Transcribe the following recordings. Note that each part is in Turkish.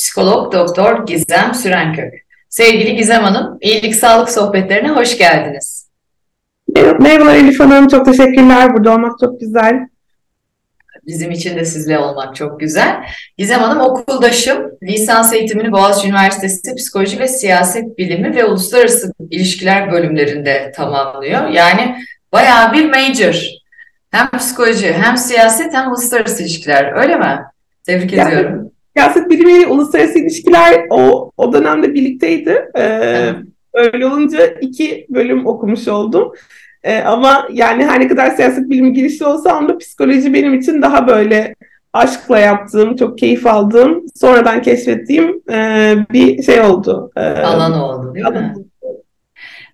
psikolog doktor Gizem Sürenkök. Sevgili Gizem Hanım, iyilik sağlık sohbetlerine hoş geldiniz. Merhabalar Elif Hanım, çok teşekkürler. Burada olmak çok güzel. Bizim için de sizle olmak çok güzel. Gizem Hanım okuldaşım. Lisans eğitimini Boğaziçi Üniversitesi Psikoloji ve Siyaset Bilimi ve Uluslararası İlişkiler bölümlerinde tamamlıyor. Yani bayağı bir major. Hem psikoloji, hem siyaset, hem uluslararası ilişkiler. Öyle mi? Tebrik yani, ediyorum. Siyaset bilimi ile uluslararası ilişkiler o, o dönemde birlikteydi. Ee, evet. Öyle olunca iki bölüm okumuş oldum. Ee, ama yani her ne kadar siyaset bilimi girişli olsam da psikoloji benim için daha böyle aşkla yaptığım, çok keyif aldığım, sonradan keşfettiğim e, bir şey oldu. E, alan oldu değil alan. mi?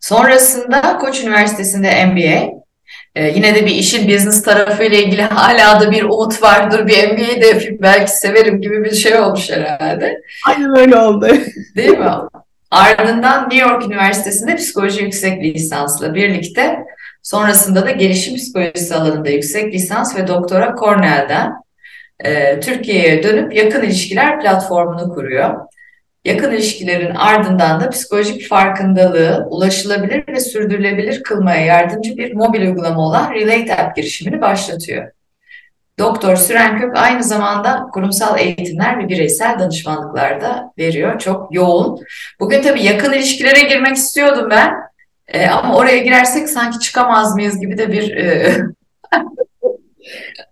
Sonrasında Koç Üniversitesi'nde MBA, ee, yine de bir işin business tarafıyla ilgili hala da bir umut vardır. Bir MBA de belki severim gibi bir şey olmuş herhalde. Aynen öyle oldu. Değil mi? Ardından New York Üniversitesi'nde psikoloji yüksek lisansla birlikte sonrasında da gelişim psikolojisi alanında yüksek lisans ve doktora Cornell'den e, Türkiye'ye dönüp yakın ilişkiler platformunu kuruyor. Yakın ilişkilerin ardından da psikolojik farkındalığı ulaşılabilir ve sürdürülebilir kılmaya yardımcı bir mobil uygulama olan Relate App girişimini başlatıyor. Doktor Süren Kök aynı zamanda kurumsal eğitimler ve bireysel danışmanlıklar da veriyor. Çok yoğun. Bugün tabii yakın ilişkilere girmek istiyordum ben. E, ama oraya girersek sanki çıkamaz mıyız gibi de bir e,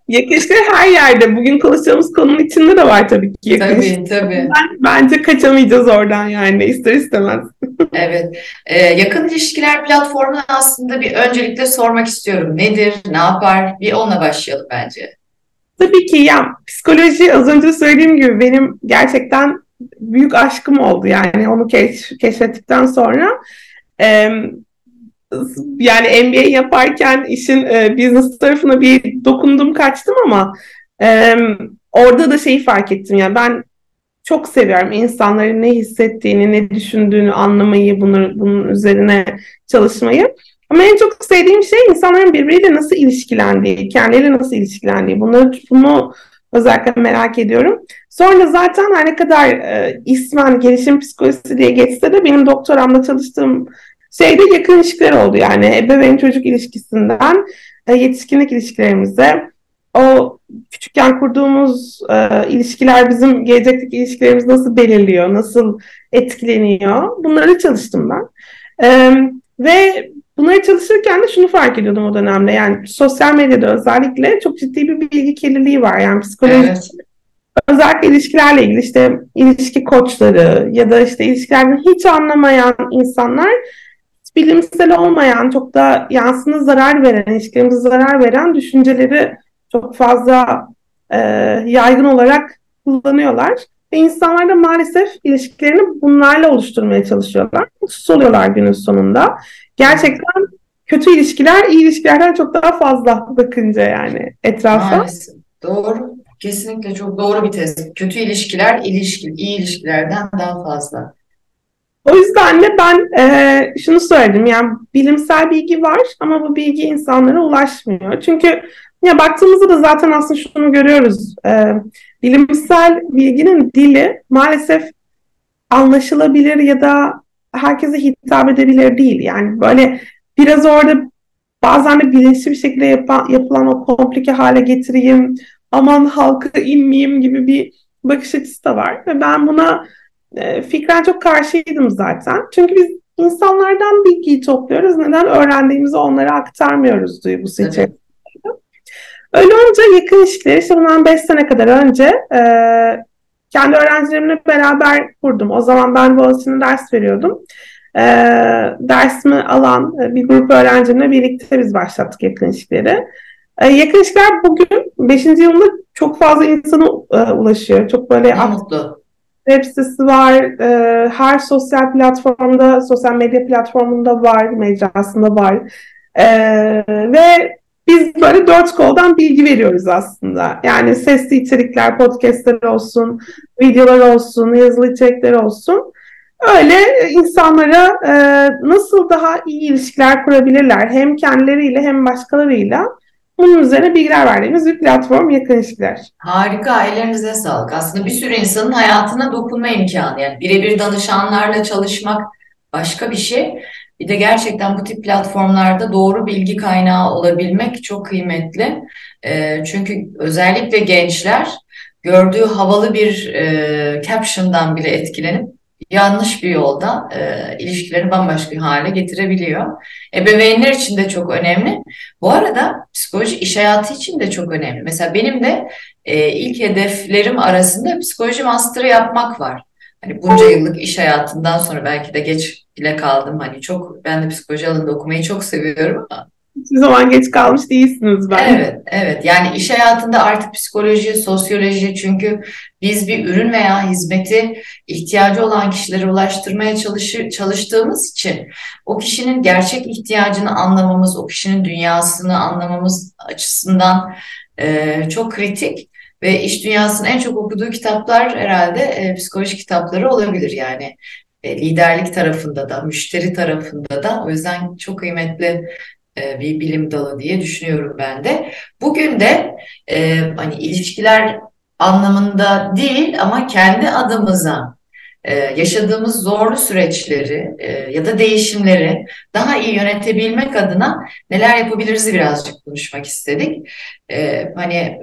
Yakışıklı her yerde. Bugün konuşacağımız konunun içinde de var tabii ki. Tabii tabii. Ben, bence kaçamayacağız oradan yani ister istemez. evet. Ee, yakın ilişkiler platformunu aslında bir öncelikle sormak istiyorum. Nedir, ne yapar? Bir onunla başlayalım bence. Tabii ki ya psikoloji az önce söylediğim gibi benim gerçekten büyük aşkım oldu. Yani onu keş, keşfettikten sonra e, yani MBA yaparken işin e, business tarafına bir dokundum kaçtım ama e, orada da şeyi fark ettim yani ben çok seviyorum insanların ne hissettiğini, ne düşündüğünü anlamayı, bunu, bunun üzerine çalışmayı. Ama en çok sevdiğim şey insanların birbiriyle nasıl ilişkilendiği, kendileri nasıl ilişkilendiği. Bunları, bunu özellikle merak ediyorum. Sonra zaten her ne kadar e, ismen gelişim psikolojisi diye geçse de benim doktoramda çalıştığım şeyde yakın ilişkiler oldu. Yani ebeveyn çocuk ilişkisinden e, yetişkinlik ilişkilerimize. O küçükken kurduğumuz e, ilişkiler bizim gelecekteki ilişkilerimizi nasıl belirliyor, nasıl etkileniyor? Bunları çalıştım ben. E, ve bunları çalışırken de şunu fark ediyordum o dönemde. Yani sosyal medyada özellikle çok ciddi bir bilgi kirliliği var. Yani psikolojik evet. özellikle ilişkilerle ilgili işte ilişki koçları ya da işte ilişkilerden hiç anlamayan insanlar bilimsel olmayan, çok da yansına zarar veren, ilişkilerimize zarar veren düşünceleri çok fazla e, yaygın olarak kullanıyorlar. Ve insanlar da maalesef ilişkilerini bunlarla oluşturmaya çalışıyorlar. Mutsuz oluyorlar günün sonunda. Gerçekten kötü ilişkiler iyi ilişkilerden çok daha fazla bakınca yani etrafa. Maalesef. Doğru. Kesinlikle çok doğru bir tez. Kötü ilişkiler ilişki, iyi ilişkilerden daha fazla. O yüzden de ben e, şunu söyledim yani bilimsel bilgi var ama bu bilgi insanlara ulaşmıyor. Çünkü ya baktığımızda da zaten aslında şunu görüyoruz. E, bilimsel bilginin dili maalesef anlaşılabilir ya da herkese hitap edebilir değil. Yani böyle biraz orada bazen de bilinçli bir şekilde yapan, yapılan o komplike hale getireyim, aman halka inmeyeyim gibi bir bakış açısı da var. Ve ben buna e, fikren çok karşıydım zaten. Çünkü biz insanlardan bilgiyi topluyoruz. Neden öğrendiğimizi onlara aktarmıyoruz duygusu evet. içerisinde. Öyle olunca yakın ilişkileri işte bundan 5 sene kadar önce e, kendi öğrencilerimle beraber kurdum. O zaman ben Boğaziçi'nde ders veriyordum. E, dersimi alan bir grup öğrencimle birlikte biz başlattık yakın ilişkileri. E, yakın ilişkiler bugün 5. yılında çok fazla insana e, ulaşıyor. Çok böyle ne mutlu web sitesi var. E, her sosyal platformda, sosyal medya platformunda var, mecrasında var. E, ve biz böyle dört koldan bilgi veriyoruz aslında. Yani sesli içerikler, podcastler olsun, videolar olsun, yazılı içerikler olsun. Öyle insanlara e, nasıl daha iyi ilişkiler kurabilirler hem kendileriyle hem başkalarıyla bunun üzerine bilgiler verdiğimiz bir platform yakın ilişkiler. Harika, ellerinize sağlık. Aslında bir sürü insanın hayatına dokunma imkanı. Yani birebir danışanlarla çalışmak başka bir şey. Bir de gerçekten bu tip platformlarda doğru bilgi kaynağı olabilmek çok kıymetli. E, çünkü özellikle gençler gördüğü havalı bir e, caption'dan bile etkilenip yanlış bir yolda e, ilişkileri bambaşka bir hale getirebiliyor. Ebeveynler için de çok önemli. Bu arada psikoloji iş hayatı için de çok önemli. Mesela benim de e, ilk hedeflerim arasında psikoloji master'ı yapmak var. Hani bunca yıllık iş hayatından sonra belki de geç bile kaldım. Hani çok ben de psikoloji alanında okumayı çok seviyorum ama Hiçbir zaman geç kalmış değilsiniz ben. Evet, evet. Yani iş hayatında artık psikoloji, sosyoloji çünkü biz bir ürün veya hizmeti ihtiyacı olan kişilere ulaştırmaya çalışır, çalıştığımız için o kişinin gerçek ihtiyacını anlamamız, o kişinin dünyasını anlamamız açısından e, çok kritik. Ve iş dünyasının en çok okuduğu kitaplar herhalde e, psikoloji kitapları olabilir yani. E, liderlik tarafında da, müşteri tarafında da. O yüzden çok kıymetli bir bilim dalı diye düşünüyorum ben de. Bugün de e, hani ilişkiler anlamında değil ama kendi adımıza e, yaşadığımız zorlu süreçleri e, ya da değişimleri daha iyi yönetebilmek adına neler yapabiliriz birazcık konuşmak istedik. E, hani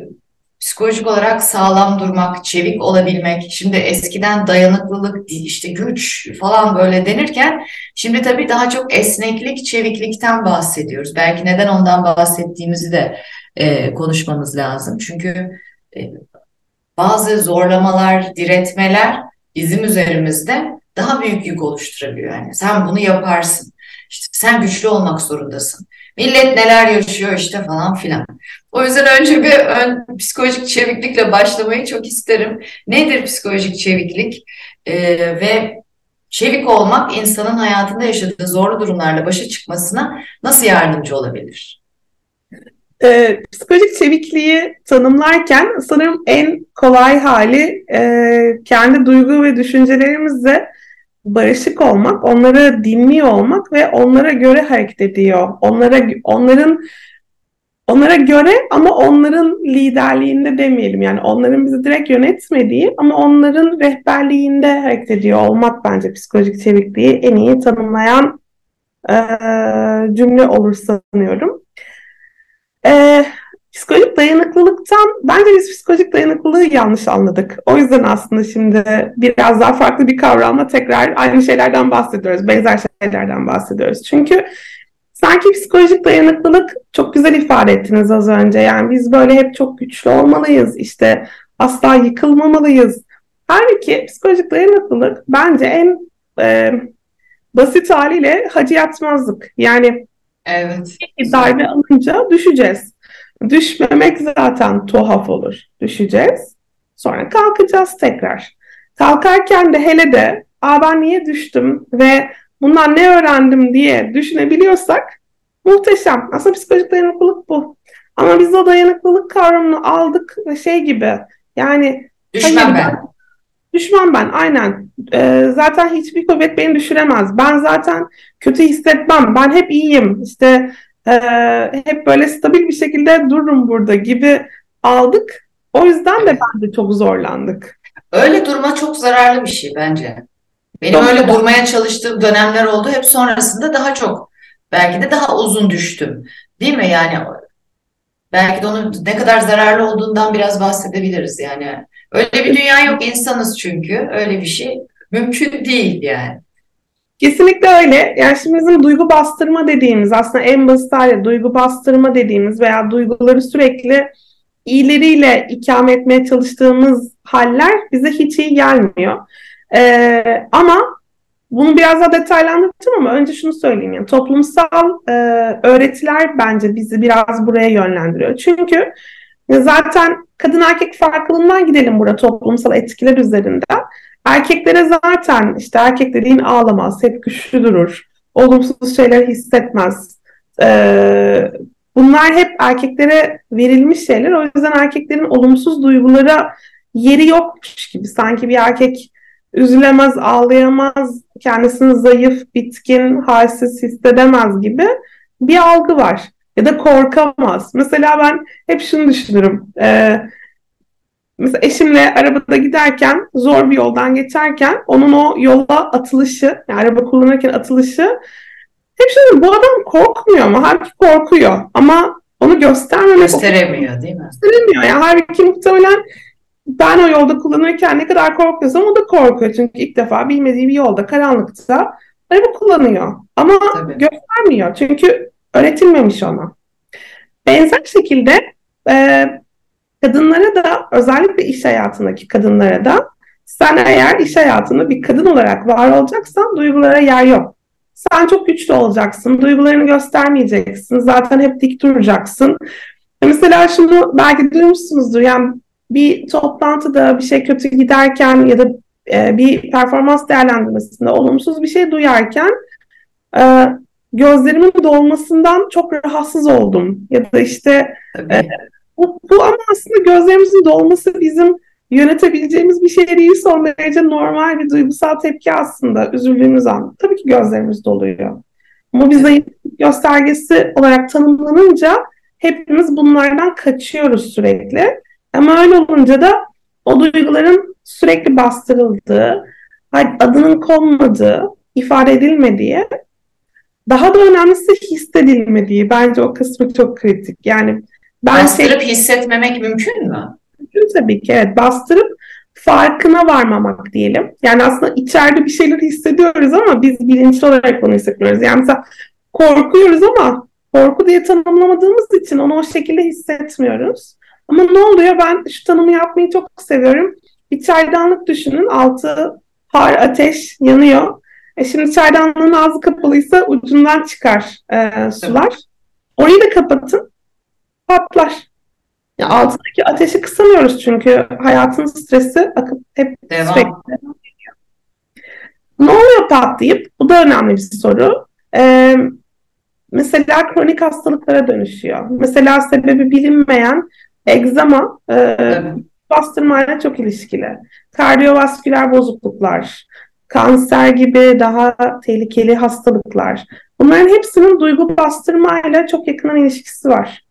psikolojik olarak sağlam durmak, çevik olabilmek. Şimdi eskiden dayanıklılık, işte güç falan böyle denirken şimdi tabii daha çok esneklik, çeviklikten bahsediyoruz. Belki neden ondan bahsettiğimizi de e, konuşmamız lazım. Çünkü e, bazı zorlamalar, diretmeler bizim üzerimizde daha büyük yük oluşturabiliyor. Yani sen bunu yaparsın. İşte sen güçlü olmak zorundasın. Millet neler yaşıyor işte falan filan. O yüzden önce bir ön psikolojik çeviklikle başlamayı çok isterim. Nedir psikolojik çeviklik? Ee, ve çevik olmak insanın hayatında yaşadığı zorlu durumlarla başa çıkmasına nasıl yardımcı olabilir? Ee, psikolojik çevikliği tanımlarken sanırım en kolay hali e, kendi duygu ve düşüncelerimizle barışık olmak, onları dinliyor olmak ve onlara göre hareket ediyor. Onlara onların onlara göre ama onların liderliğinde demeyelim. Yani onların bizi direkt yönetmediği ama onların rehberliğinde hareket ediyor olmak bence psikolojik çevikliği en iyi tanımlayan e, cümle olur sanıyorum. E, Psikolojik dayanıklılıktan bence biz psikolojik dayanıklılığı yanlış anladık. O yüzden aslında şimdi biraz daha farklı bir kavramla tekrar aynı şeylerden bahsediyoruz. Benzer şeylerden bahsediyoruz. Çünkü sanki psikolojik dayanıklılık çok güzel ifade ettiniz az önce. Yani biz böyle hep çok güçlü olmalıyız. İşte asla yıkılmamalıyız. Halbuki psikolojik dayanıklılık bence en e, basit haliyle hacı yatmazlık. Yani evet. darbe alınca düşeceğiz. Düşmemek zaten tuhaf olur. Düşeceğiz. Sonra kalkacağız tekrar. Kalkarken de hele de Aa ben niye düştüm ve bundan ne öğrendim diye düşünebiliyorsak muhteşem. Aslında psikolojik dayanıklılık bu. Ama biz o dayanıklılık kavramını aldık ve şey gibi yani düşmem ben. ben. Düşmem ben aynen. Ee, zaten hiçbir kuvvet beni düşüremez. Ben zaten kötü hissetmem. Ben hep iyiyim. İşte e, hep böyle stabil bir şekilde dururum burada gibi aldık. O yüzden de bence çok zorlandık. Öyle durma çok zararlı bir şey bence. Benim çok öyle durmaya çalıştığım dönemler oldu. Hep sonrasında daha çok belki de daha uzun düştüm. Değil mi? Yani belki de onun ne kadar zararlı olduğundan biraz bahsedebiliriz yani. Öyle bir dünya yok insanız çünkü. Öyle bir şey mümkün değil yani. Kesinlikle öyle. Yani şimdi bizim duygu bastırma dediğimiz aslında en basit hali duygu bastırma dediğimiz veya duyguları sürekli iyileriyle ikame etmeye çalıştığımız haller bize hiç iyi gelmiyor. Ee, ama bunu biraz daha detaylandıracağım ama önce şunu söyleyeyim. Yani toplumsal e, öğretiler bence bizi biraz buraya yönlendiriyor. Çünkü zaten kadın erkek farklılığından gidelim burada toplumsal etkiler üzerinden. Erkeklere zaten işte erkek dediğin ağlamaz, hep güçlü durur, olumsuz şeyler hissetmez. Ee, bunlar hep erkeklere verilmiş şeyler. O yüzden erkeklerin olumsuz duygulara yeri yokmuş gibi. Sanki bir erkek üzülemez, ağlayamaz, kendisini zayıf, bitkin, halsiz hissedemez gibi bir algı var. Ya da korkamaz. Mesela ben hep şunu düşünürüm. Ee, mesela eşimle arabada giderken zor bir yoldan geçerken onun o yola atılışı, yani araba kullanırken atılışı hep şunu bu adam korkmuyor mu? Halbuki korkuyor ama onu göstermemek gösteremiyor değil mi? Gösteremiyor. Yani halbuki muhtemelen ben o yolda kullanırken ne kadar korkuyorsam o da korkuyor. Çünkü ilk defa bilmediği bir yolda karanlıkta araba kullanıyor. Ama Tabii. göstermiyor. Çünkü öğretilmemiş ona. Benzer şekilde e, kadınlara da özellikle iş hayatındaki kadınlara da sen eğer iş hayatında bir kadın olarak var olacaksan duygulara yer yok. Sen çok güçlü olacaksın, duygularını göstermeyeceksin, zaten hep dik duracaksın. Mesela şunu belki duymuşsunuzdur, yani bir toplantıda bir şey kötü giderken ya da e, bir performans değerlendirmesinde olumsuz bir şey duyarken e, gözlerimin dolmasından çok rahatsız oldum. Ya da işte e, bu, bu ama aslında gözlerimizin dolması bizim yönetebileceğimiz bir şey değil son derece normal bir duygusal tepki aslında üzüldüğümüz an. Tabii ki gözlerimiz doluyor. Ama bir zayıflık göstergesi olarak tanımlanınca hepimiz bunlardan kaçıyoruz sürekli. Ama öyle olunca da o duyguların sürekli bastırıldığı, adının konmadığı, ifade edilmediği, daha da önemlisi hissedilmediği bence o kısmı çok kritik. Yani ben bastırıp hissetmemek mümkün mü? Mümkün tabii ki evet. Bastırıp farkına varmamak diyelim. Yani aslında içeride bir şeyler hissediyoruz ama biz bilinçli olarak bunu hissetmiyoruz. Yani mesela korkuyoruz ama korku diye tanımlamadığımız için onu o şekilde hissetmiyoruz. Ama ne oluyor? Ben şu tanımı yapmayı çok seviyorum. Bir çaydanlık düşünün. Altı har, ateş yanıyor. E şimdi çaydanlığın ağzı kapalıysa ucundan çıkar e, sular. Orayı da kapatın. Patlar. Ya altındaki ateşi kısamıyoruz çünkü hayatın stresi akıp hep devam. sürekli Ne oluyor patlayıp? Bu da önemli bir soru. Ee, mesela kronik hastalıklara dönüşüyor. Mesela sebebi bilinmeyen egzama e, evet. bastırmayla çok ilişkili. Kardiyovasküler bozukluklar, kanser gibi daha tehlikeli hastalıklar. Bunların hepsinin duygu bastırmayla çok yakından ilişkisi var.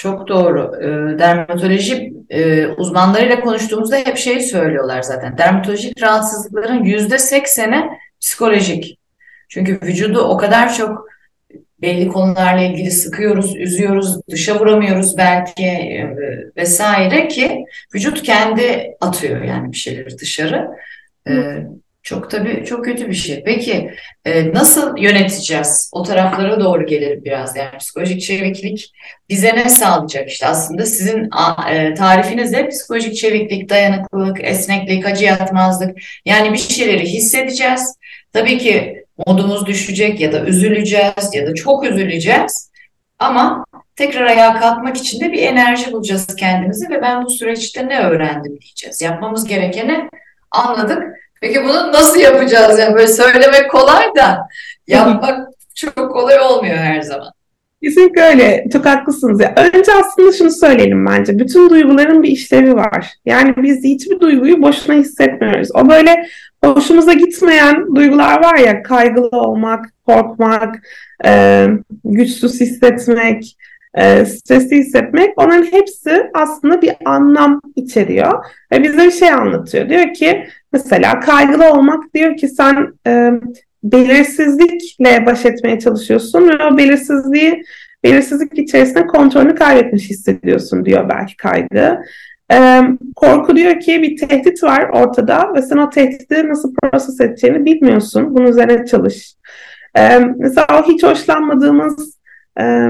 Çok doğru. E, dermatoloji e, uzmanlarıyla konuştuğumuzda hep şey söylüyorlar zaten. Dermatolojik rahatsızlıkların yüzde sekseni psikolojik. Çünkü vücudu o kadar çok belli konularla ilgili sıkıyoruz, üzüyoruz, dışa vuramıyoruz belki e, vesaire ki vücut kendi atıyor yani bir şeyleri dışarı. Ee, çok tabii çok kötü bir şey. Peki e, nasıl yöneteceğiz? O taraflara doğru gelelim biraz. Yani psikolojik çeviklik bize ne sağlayacak? İşte aslında sizin e, tarifiniz de psikolojik çeviklik, dayanıklılık, esneklik, acı yatmazlık. Yani bir şeyleri hissedeceğiz. Tabii ki modumuz düşecek ya da üzüleceğiz ya da çok üzüleceğiz. Ama tekrar ayağa kalkmak için de bir enerji bulacağız kendimizi ve ben bu süreçte ne öğrendim diyeceğiz. Yapmamız gerekeni anladık. Peki bunu nasıl yapacağız? Yani böyle söylemek kolay da yapmak çok kolay olmuyor her zaman. Kesinlikle öyle. Çok haklısınız. Ya. Önce aslında şunu söyleyelim bence. Bütün duyguların bir işlevi var. Yani biz hiçbir duyguyu boşuna hissetmiyoruz. O böyle hoşumuza gitmeyen duygular var ya kaygılı olmak, korkmak, e, güçsüz hissetmek, e, stresli hissetmek onların hepsi aslında bir anlam içeriyor ve bize bir şey anlatıyor. Diyor ki mesela kaygılı olmak diyor ki sen e, belirsizlikle baş etmeye çalışıyorsun ve o belirsizliği belirsizlik içerisinde kontrolünü kaybetmiş hissediyorsun diyor belki kaygı. Ee, korku diyor ki bir tehdit var ortada ve sen o tehdidi nasıl proses edeceğini bilmiyorsun. Bunun üzerine çalış. Ee, mesela o hiç hoşlanmadığımız e,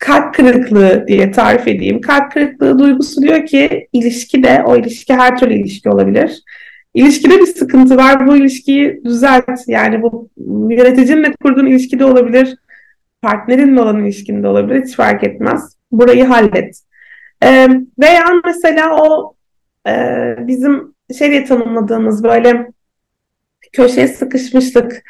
kalp kırıklığı diye tarif edeyim. Kalp kırıklığı duygusu diyor ki ilişki de o ilişki her türlü ilişki olabilir. İlişkide bir sıkıntı var. Bu ilişkiyi düzelt. Yani bu yöneticinle kurduğun ilişkide olabilir. Partnerinle olan ilişkinde olabilir. Hiç fark etmez. Burayı hallet. Ee, veya mesela o e, bizim şey diye tanımladığımız böyle köşeye sıkışmışlık,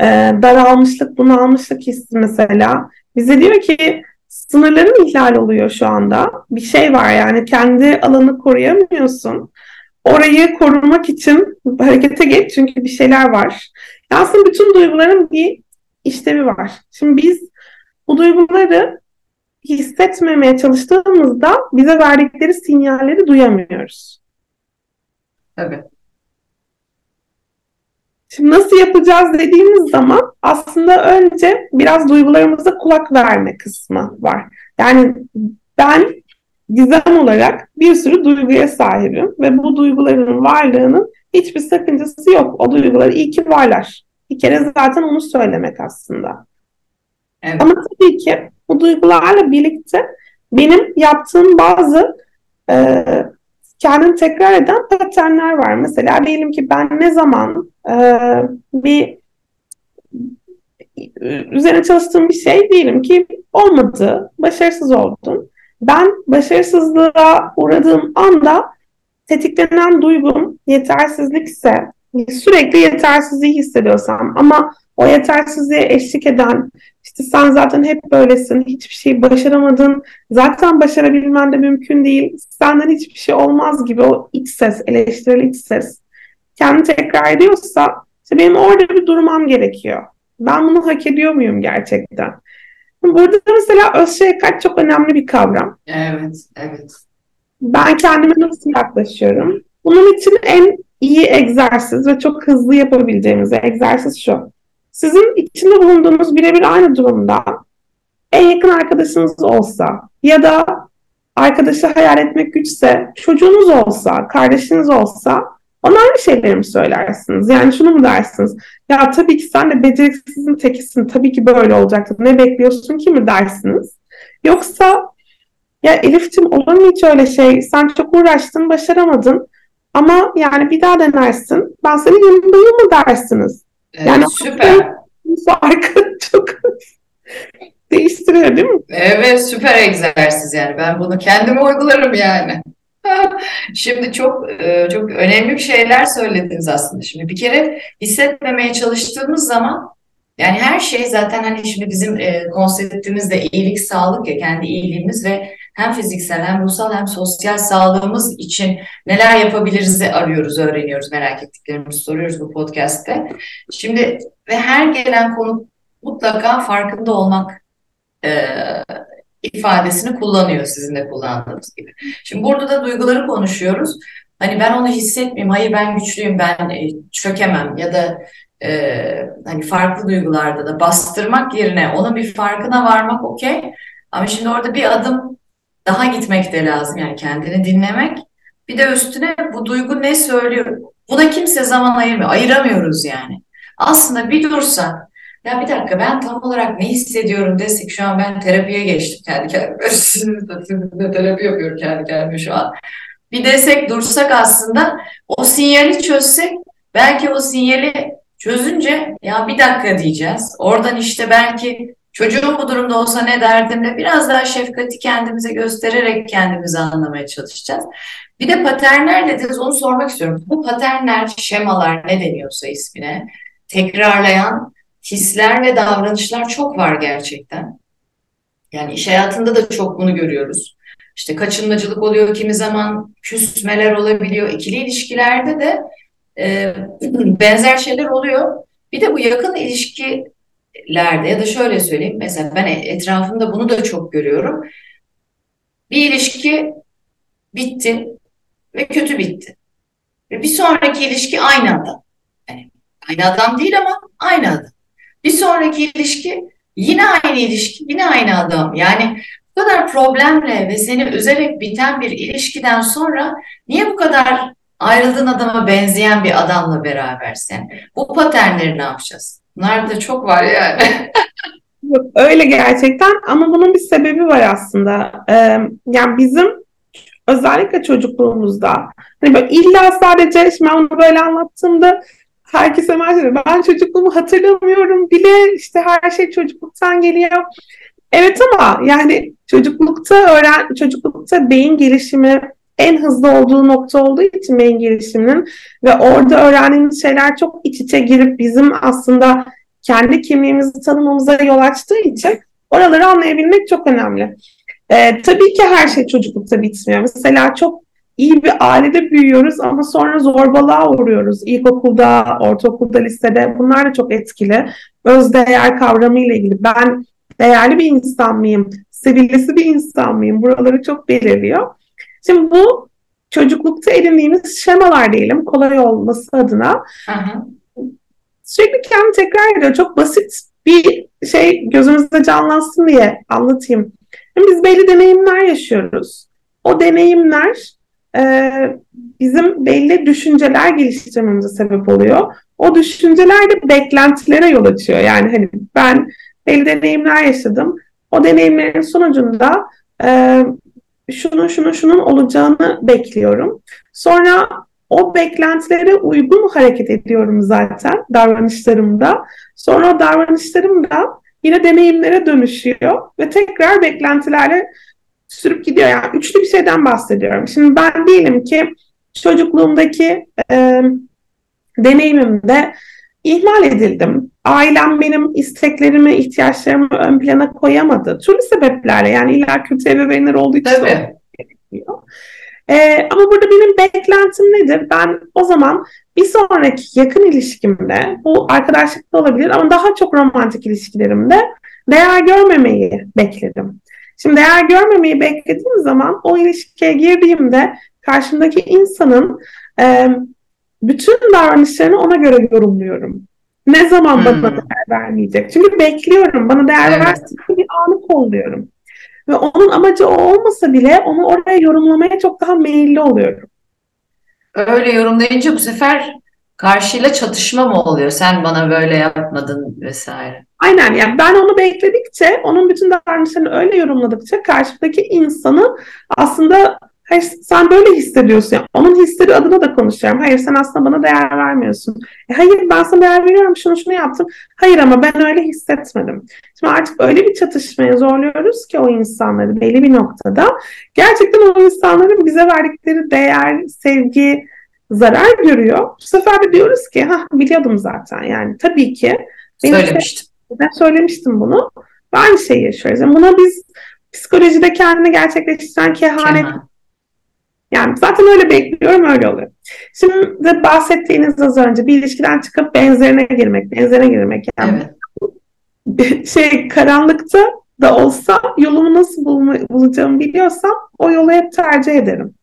e, daralmışlık, bunalmışlık hissi mesela bize diyor ki sınırların ihlal oluyor şu anda. Bir şey var yani kendi alanı koruyamıyorsun. Orayı korumak için harekete geç çünkü bir şeyler var. Aslında bütün duyguların bir işlevi var. Şimdi biz bu duyguları hissetmemeye çalıştığımızda bize verdikleri sinyalleri duyamıyoruz. Evet. Şimdi nasıl yapacağız dediğimiz zaman aslında önce biraz duygularımıza kulak verme kısmı var. Yani ben gizem olarak bir sürü duyguya sahibim ve bu duyguların varlığının hiçbir sakıncası yok. O duygular iyi ki varlar. Bir kere zaten onu söylemek aslında. Evet. Ama tabii ki bu duygularla birlikte benim yaptığım bazı e, kendini tekrar eden paternler var. Mesela diyelim ki ben ne zaman e, bir üzerine çalıştığım bir şey diyelim ki olmadı, başarısız oldun. Ben başarısızlığa uğradığım anda tetiklenen duygum yetersizlikse, sürekli yetersizliği hissediyorsam ama o yetersizliğe eşlik eden, işte sen zaten hep böylesin, hiçbir şey başaramadın, zaten başarabilmen de mümkün değil, senden hiçbir şey olmaz gibi o iç ses, eleştirel iç ses kendi tekrar ediyorsa işte benim orada bir durmam gerekiyor. Ben bunu hak ediyor muyum gerçekten? Burada mesela öz şefkat çok önemli bir kavram. Evet, evet. Ben kendime nasıl yaklaşıyorum? Bunun için en iyi egzersiz ve çok hızlı yapabileceğimiz egzersiz şu. Sizin içinde bulunduğunuz birebir aynı durumda en yakın arkadaşınız olsa ya da arkadaşı hayal etmek güçse çocuğunuz olsa, kardeşiniz olsa aynı şeyleri mi söylersiniz? Yani şunu mu dersiniz? Ya tabii ki sen de beceriksizin tekisin. Tabii ki böyle olacaktı. Ne bekliyorsun ki mi dersiniz? Yoksa ya Elif'ciğim olur mu hiç öyle şey? Sen çok uğraştın, başaramadın. Ama yani bir daha denersin. Ben senin yanındayım mı dersiniz? Evet, yani süper. Farkı çok değiştiriyor değil mi? Evet süper egzersiz yani. Ben bunu kendime uygularım yani. Şimdi çok e, çok önemli bir şeyler söylediniz aslında. Şimdi bir kere hissetmemeye çalıştığımız zaman yani her şey zaten hani şimdi bizim e, konseptimiz de iyilik, sağlık ya kendi iyiliğimiz ve hem fiziksel hem ruhsal hem sosyal sağlığımız için neler yapabiliriz de arıyoruz, öğreniyoruz, merak ettiklerimizi soruyoruz bu podcast'te. Şimdi ve her gelen konu mutlaka farkında olmak e, ifadesini kullanıyor sizin de kullandığınız gibi. Şimdi burada da duyguları konuşuyoruz. Hani ben onu hissetmeyeyim, hayır ben güçlüyüm, ben e, çökemem ya da e, hani farklı duygularda da bastırmak yerine ona bir farkına varmak okey. Ama şimdi orada bir adım daha gitmek de lazım yani kendini dinlemek. Bir de üstüne bu duygu ne söylüyor? Buna kimse zaman ayırmıyor. Ayıramıyoruz yani. Aslında bir dursa ya bir dakika ben tam olarak ne hissediyorum desek şu an ben terapiye geçtim kendi kendime. terapi yapıyorum kendi kendime şu an. Bir desek dursak aslında o sinyali çözsek belki o sinyali çözünce ya bir dakika diyeceğiz. Oradan işte belki çocuğum bu durumda olsa ne derdimle biraz daha şefkati kendimize göstererek kendimizi anlamaya çalışacağız. Bir de paternler dediniz onu sormak istiyorum. Bu paternler, şemalar ne deniyorsa ismine tekrarlayan hisler ve davranışlar çok var gerçekten. Yani iş hayatında da çok bunu görüyoruz. İşte kaçınmacılık oluyor, kimi zaman küsmeler olabiliyor. İkili ilişkilerde de e, benzer şeyler oluyor. Bir de bu yakın ilişkilerde ya da şöyle söyleyeyim. Mesela ben etrafımda bunu da çok görüyorum. Bir ilişki bitti ve kötü bitti. Ve bir sonraki ilişki aynı adam. Yani aynı adam değil ama aynı adam. Bir sonraki ilişki yine aynı ilişki, yine aynı adam. Yani bu kadar problemle ve seni üzerek biten bir ilişkiden sonra niye bu kadar ayrıldığın adama benzeyen bir adamla berabersin? Bu paternleri ne yapacağız? Bunlar da çok var yani. Öyle gerçekten ama bunun bir sebebi var aslında. Ee, yani bizim özellikle çocukluğumuzda hani böyle illa sadece şimdi ben onu böyle anlattığımda herkese merhaba. Ben çocukluğumu hatırlamıyorum bile işte her şey çocukluktan geliyor. Evet ama yani çocuklukta öğren çocuklukta beyin gelişimi en hızlı olduğu nokta olduğu için beyin gelişiminin ve orada öğrendiğimiz şeyler çok iç içe girip bizim aslında kendi kimliğimizi tanımamıza yol açtığı için oraları anlayabilmek çok önemli. Ee, tabii ki her şey çocuklukta bitmiyor. Mesela çok iyi bir ailede büyüyoruz ama sonra zorbalığa uğruyoruz. İlkokulda, ortaokulda, lisede bunlar da çok etkili. Özdeğer kavramı ile ilgili. Ben değerli bir insan mıyım? Sevilesi bir insan mıyım? Buraları çok belirliyor. Şimdi bu çocuklukta edindiğimiz şemalar diyelim kolay olması adına Aha. sürekli kendimi tekrar ediyor. Çok basit bir şey gözümüzde canlansın diye anlatayım. Biz belli deneyimler yaşıyoruz. O deneyimler e, bizim belli düşünceler geliştirmemize sebep oluyor. O düşünceler de beklentilere yol açıyor. Yani hani ben belli deneyimler yaşadım. O deneyimlerin sonucunda e, şunun şunun şunun olacağını bekliyorum. Sonra o beklentilere uygun hareket ediyorum zaten davranışlarımda. Sonra davranışlarım da yine deneyimlere dönüşüyor ve tekrar beklentilerle sürüp gidiyor. Yani üçlü bir şeyden bahsediyorum. Şimdi ben diyelim ki çocukluğumdaki e, deneyimimde ihmal edildim. Ailem benim isteklerimi, ihtiyaçlarımı ön plana koyamadı. Türlü sebeplerle yani illa kötü ebeveynler olduğu için gerekiyor. Ee, ama burada benim beklentim nedir? Ben o zaman bir sonraki yakın ilişkimde, bu arkadaşlıkta olabilir ama daha çok romantik ilişkilerimde değer görmemeyi bekledim. Şimdi değer görmemeyi beklediğim zaman o ilişkiye girdiğimde karşımdaki insanın e, bütün davranışlarını ona göre yorumluyorum. Ne zaman hmm. bana değer vermeyecek? Çünkü bekliyorum. Bana değer evet. versin bir anı kolluyorum. Ve onun amacı o olmasa bile onu oraya yorumlamaya çok daha meyilli oluyorum. Öyle yorumlayınca bu sefer karşıyla çatışma mı oluyor? Sen bana böyle yapmadın vesaire. Aynen yani ben onu bekledikçe, onun bütün davranışlarını öyle yorumladıkça karşıdaki insanı aslında Hayır sen böyle hissediyorsun. Yani onun hisleri adına da konuşuyorum. Hayır sen aslında bana değer vermiyorsun. E, hayır ben sana değer veriyorum şunu şunu yaptım. Hayır ama ben öyle hissetmedim. Şimdi artık öyle bir çatışmaya zorluyoruz ki o insanları belli bir noktada. Gerçekten o insanların bize verdikleri değer, sevgi, zarar görüyor. Bu sefer de diyoruz ki ha biliyordum zaten yani tabii ki. Söylemiştim. Ben söylemiştim bunu. Aynı şeyi yaşıyoruz. Yani buna biz psikolojide kendini gerçekleştiren kehanet Kehan yani zaten öyle bekliyorum öyle oluyor. Şimdi de bahsettiğiniz az önce bir ilişkiden çıkıp benzerine girmek, benzerine girmek. Yani evet. şey karanlıkta da olsa yolumu nasıl bulma, bulacağımı biliyorsam o yolu hep tercih ederim.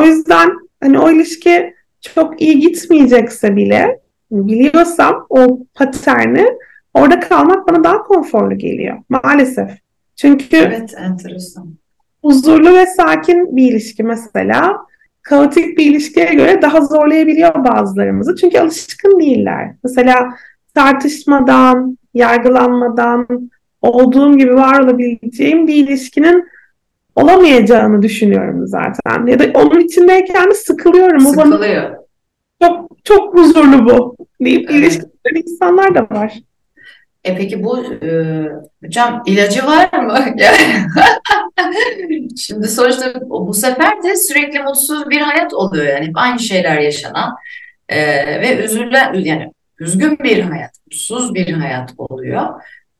O yüzden hani o ilişki çok iyi gitmeyecekse bile biliyorsam o paterni orada kalmak bana daha konforlu geliyor maalesef. Çünkü evet enteresan huzurlu ve sakin bir ilişki mesela kaotik bir ilişkiye göre daha zorlayabiliyor bazılarımızı. Çünkü alışkın değiller. Mesela tartışmadan, yargılanmadan, olduğum gibi var olabileceğim bir ilişkinin olamayacağını düşünüyorum zaten. Ya da onun içindeyken de sıkılıyorum. Sıkılıyor. Çok, çok huzurlu bu deyip evet. ilişkiler insanlar da var. E peki bu e, hocam ilacı var mı? Şimdi sonuçta bu sefer de sürekli mutsuz bir hayat oluyor yani aynı şeyler yaşanan e, ve üzülen yani üzgün bir hayat, mutsuz bir hayat oluyor.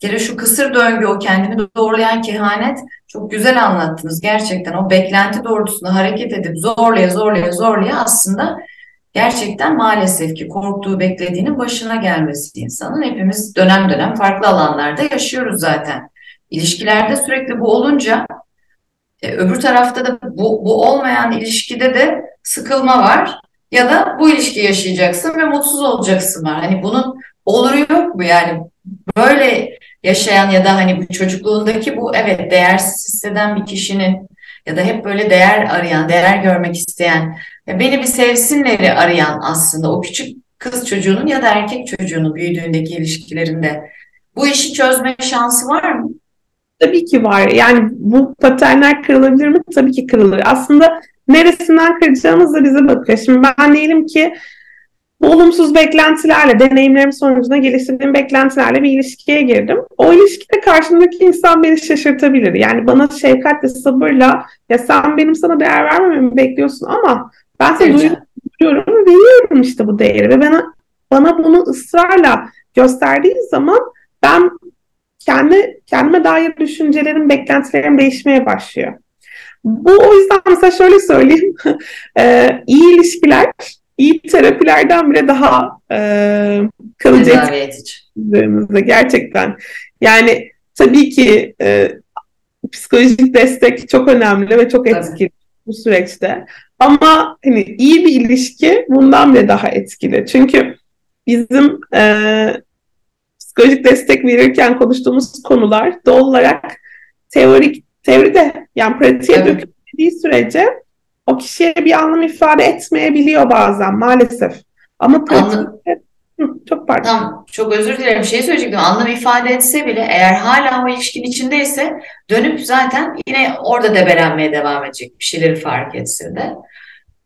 Bir kere şu kısır döngü, o kendini doğrulayan kehanet çok güzel anlattınız. Gerçekten o beklenti doğrultusunda hareket edip zorlaya zorlaya zorlaya aslında gerçekten maalesef ki korktuğu beklediğinin başına gelmesi insanın hepimiz dönem dönem farklı alanlarda yaşıyoruz zaten. İlişkilerde sürekli bu olunca e, öbür tarafta da bu, bu olmayan ilişkide de sıkılma var ya da bu ilişki yaşayacaksın ve mutsuz olacaksın var. Hani bunun oluru yok mu yani böyle yaşayan ya da hani bu çocukluğundaki bu evet değersiz hisseden bir kişinin ya da hep böyle değer arayan, değer görmek isteyen beni bir sevsinleri arayan aslında o küçük kız çocuğunun ya da erkek çocuğunun büyüdüğündeki ilişkilerinde bu işi çözme şansı var mı? Tabii ki var. Yani bu paternler kırılabilir mi? Tabii ki kırılır. Aslında neresinden kıracağımız da bize bakıyor. Şimdi ben diyelim ki bu olumsuz beklentilerle, deneyimlerim sonucunda geliştirdiğim beklentilerle bir ilişkiye girdim. O ilişkide karşımdaki insan beni şaşırtabilir. Yani bana şefkatle, sabırla ya sen benim sana değer vermememi bekliyorsun ama ben seni duyuyorum ve veriyorum işte bu değeri ve bana bana bunu ısrarla gösterdiği zaman ben kendi kendime dair düşüncelerim, beklentilerim değişmeye başlıyor. Bu o yüzden mesela şöyle söyleyeyim. e, iyi ilişkiler iyi terapilerden bile daha e, kalıcı etkilediğimizde gerçekten. Yani tabii ki e, psikolojik destek çok önemli ve çok etkili bu süreçte. Ama hani iyi bir ilişki bundan bile daha etkili. Çünkü bizim e, psikolojik destek verirken konuştuğumuz konular doğal olarak teorik teoride yani pratiğe evet. dökülmediği sürece o kişiye bir anlam ifade etmeyebiliyor bazen maalesef. Ama pratikte çok pardon. Tamam, çok özür dilerim. Şey söyleyecektim. Anlam ifade etse bile eğer hala o ilişkin içindeyse dönüp zaten yine orada debelenmeye devam edecek. Bir şeyleri fark etse de.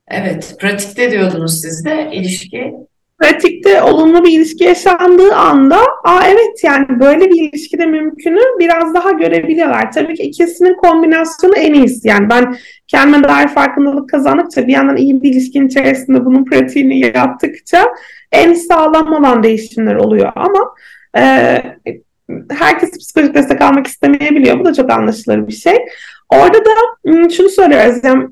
Evet, pratikte diyordunuz siz de ilişki pratikte olumlu bir ilişki yaşandığı anda aa evet yani böyle bir ilişki de mümkünü biraz daha görebiliyorlar. Tabii ki ikisinin kombinasyonu en iyisi. Yani ben kendime dair farkındalık kazandıkça bir yandan iyi bir ilişkin içerisinde bunun pratiğini yaptıkça en sağlam olan değişimler oluyor ama e, herkes psikolojik destek almak istemeyebiliyor. Bu da çok anlaşılır bir şey. Orada da şunu söylüyoruz. Yani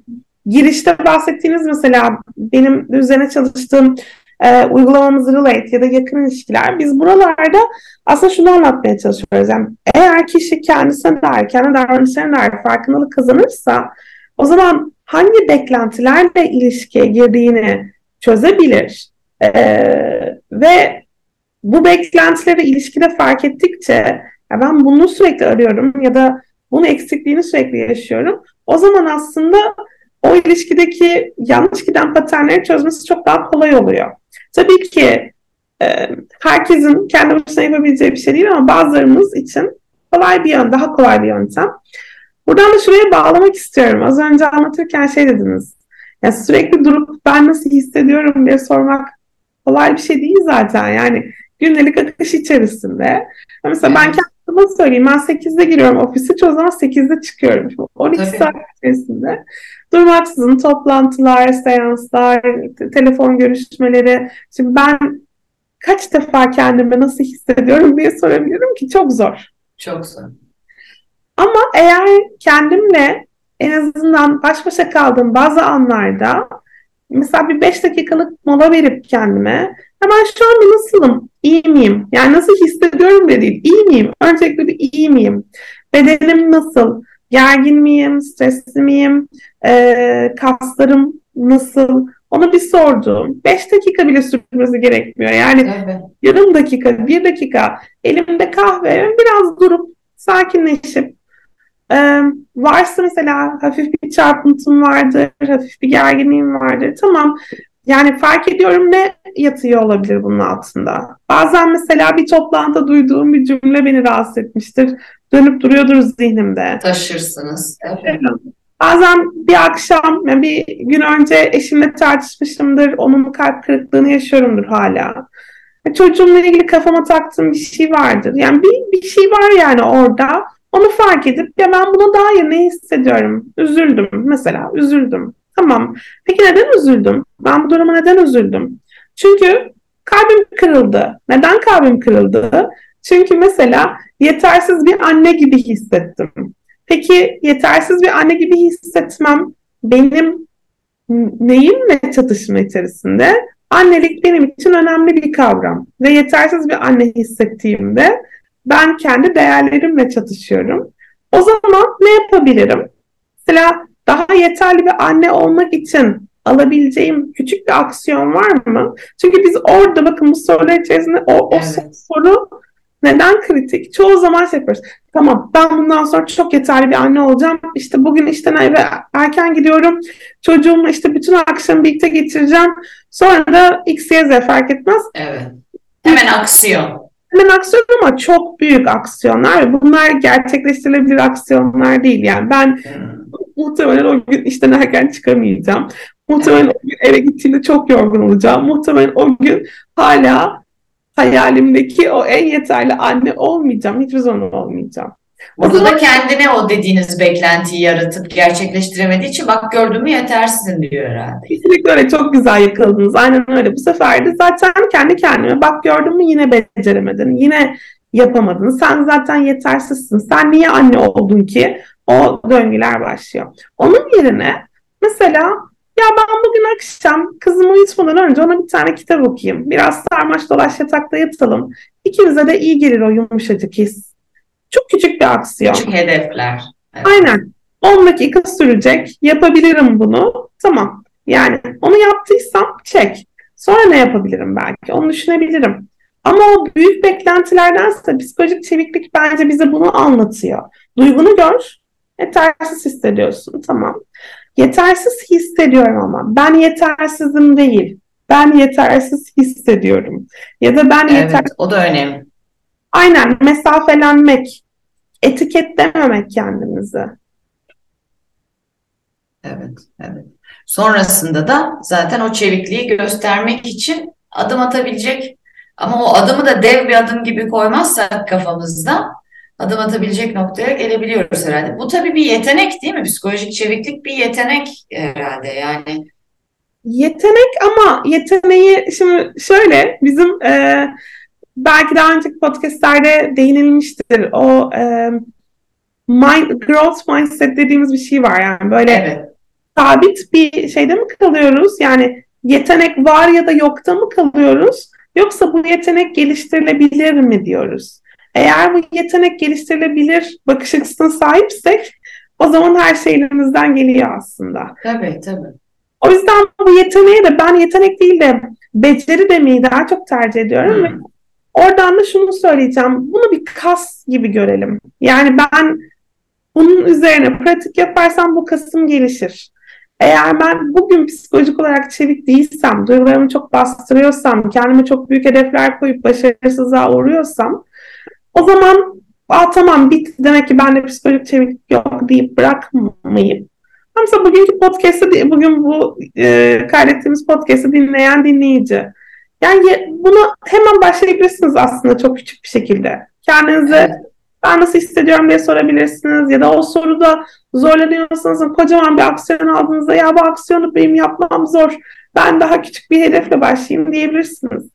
girişte bahsettiğiniz mesela benim üzerine çalıştığım e, uygulamamız relate ya da yakın ilişkiler biz buralarda aslında şunu anlatmaya çalışıyoruz. Yani eğer kişi kendisine dair, kendi davranışlarına dair farkındalık kazanırsa o zaman hangi beklentilerle ilişkiye girdiğini çözebilir e, ve bu beklentileri ilişkide fark ettikçe ya ben bunu sürekli arıyorum ya da bunu eksikliğini sürekli yaşıyorum. O zaman aslında o ilişkideki yanlış giden paternleri çözmesi çok daha kolay oluyor. Tabii ki e, herkesin kendi başına yapabileceği bir şey değil ama bazılarımız için kolay bir yöntem, daha kolay bir yöntem. Buradan da şuraya bağlamak istiyorum. Az önce anlatırken şey dediniz. Yani sürekli durup ben nasıl hissediyorum diye sormak kolay bir şey değil zaten. Yani gündelik akış içerisinde. Mesela ben kendime söyleyeyim. Ben 8'de giriyorum ofise. Çoğu zaman 8'de çıkıyorum. 12 Tabii. saat içerisinde durmaksızın toplantılar, seanslar, telefon görüşmeleri. Şimdi ben kaç defa kendime nasıl hissediyorum diye sorabilirim ki çok zor. Çok zor. Ama eğer kendimle en azından baş başa kaldığım bazı anlarda mesela bir beş dakikalık mola verip kendime hemen şu an bir nasılım, iyi miyim? Yani nasıl hissediyorum de değil, iyi miyim? Öncelikle bir iyi miyim? Bedenim nasıl? Gergin miyim, stresli miyim, e, kaslarım nasıl? Onu bir sordum. Beş dakika bile sürmesi gerekmiyor. Yani evet. yarım dakika, bir dakika elimde kahve biraz durup sakinleşip e, varsa mesela hafif bir çarpıntım vardır, hafif bir gerginliğim vardır. Tamam yani fark ediyorum ne yatıyor olabilir bunun altında. Bazen mesela bir toplantıda duyduğum bir cümle beni rahatsız etmiştir. Dönüp duruyordur zihnimde. Taşırsınız. Evet. Bazen bir akşam, yani bir gün önce eşimle tartışmışımdır. Onun kalp kırıklığını yaşıyorumdur hala. Çocuğumla ilgili kafama taktığım bir şey vardır. Yani bir, bir şey var yani orada. Onu fark edip ya ben buna dair ne hissediyorum? Üzüldüm mesela, üzüldüm. Tamam. Peki neden üzüldüm? Ben bu duruma neden üzüldüm? Çünkü kalbim kırıldı. Neden kalbim kırıldı? Çünkü mesela yetersiz bir anne gibi hissettim. Peki yetersiz bir anne gibi hissetmem benim neyimle çatışma içerisinde? Annelik benim için önemli bir kavram ve yetersiz bir anne hissettiğimde ben kendi değerlerimle çatışıyorum. O zaman ne yapabilirim? Mesela daha yeterli bir anne olmak için alabileceğim küçük bir aksiyon var mı? Çünkü biz orada bakın bu sorular içerisinde o, o evet. soru neden kritik? Çoğu zaman şey yapıyoruz. Tamam ben bundan sonra çok yeterli bir anne olacağım. İşte bugün işten eve erken gidiyorum. Çocuğumu işte bütün akşam birlikte geçireceğim. Sonra da X, Y, Z fark etmez. Evet. Hemen aksiyon. Hemen aksiyon ama çok büyük aksiyonlar. Bunlar gerçekleştirilebilir aksiyonlar değil. Yani ben muhtemelen o gün işten erken çıkamayacağım. Muhtemelen o gün eve gittiğimde çok yorgun olacağım. Muhtemelen o gün hala hayalimdeki o en yeterli anne olmayacağım. Hiçbir zaman olmayacağım. Burada da kendine o dediğiniz beklentiyi yaratıp gerçekleştiremediği için bak gördün mü yetersizin diyor herhalde. Kesinlikle öyle çok güzel yakaladınız. Aynen öyle. Bu sefer de zaten kendi kendime bak gördün mü yine beceremedin. Yine yapamadın. Sen zaten yetersizsin. Sen niye anne oldun ki? O döngüler başlıyor. Onun yerine mesela ya ben bugün akşam kızımı uyutmadan önce ona bir tane kitap okuyayım. Biraz sarmaş dolaş yatakta yatalım. İkimize de iyi gelir o yumuşacık his. Çok küçük bir aksiyon. Küçük hedefler. Evet. Aynen. 10 dakika sürecek. Yapabilirim bunu. Tamam. Yani onu yaptıysam çek. Sonra ne yapabilirim belki? Onu düşünebilirim. Ama o büyük beklentilerdense psikolojik çeviklik bence bize bunu anlatıyor. Duygunu gör, yetersiz hissediyorsun. Tamam. Yetersiz hissediyorum ama ben yetersizim değil. Ben yetersiz hissediyorum. Ya da ben evet, yeter... o da önemli. Aynen mesafelenmek, etiketlememek kendimizi. Evet, evet. Sonrasında da zaten o çevikliği göstermek için adım atabilecek ama o adımı da dev bir adım gibi koymazsak kafamızda adım atabilecek noktaya gelebiliyoruz herhalde. Bu tabii bir yetenek değil mi? Psikolojik çeviklik bir yetenek herhalde yani. Yetenek ama yeteneği şimdi şöyle bizim e, belki daha önceki podcastlerde değinilmiştir. O e, mind, growth mindset dediğimiz bir şey var yani böyle evet. sabit bir şeyde mi kalıyoruz? Yani yetenek var ya da yokta mı kalıyoruz? Yoksa bu yetenek geliştirilebilir mi diyoruz? Eğer bu yetenek geliştirilebilir bakış açısına sahipsek o zaman her şey elimizden geliyor aslında. Tabii tabii. O yüzden bu yeteneğe de ben yetenek değil de beceri demeyi daha çok tercih ediyorum. Hmm. Ve oradan da şunu söyleyeceğim. Bunu bir kas gibi görelim. Yani ben bunun üzerine pratik yaparsam bu kasım gelişir. Eğer ben bugün psikolojik olarak çevik değilsem, duygularımı çok bastırıyorsam, kendime çok büyük hedefler koyup başarısızlığa uğruyorsam o zaman Aa, tamam bitti demek ki bende psikolojik çeviklik yok deyip bırakmayıp Mesela bugünkü podcast'ı, bugün bu e, kaydettiğimiz podcast'ı dinleyen dinleyici. Yani bunu hemen başlayabilirsiniz aslında çok küçük bir şekilde. Kendinize evet ben nasıl hissediyorum diye sorabilirsiniz. Ya da o soruda zorlanıyorsanız kocaman bir aksiyon aldığınızda ya bu aksiyonu benim yapmam zor. Ben daha küçük bir hedefle başlayayım diyebilirsiniz.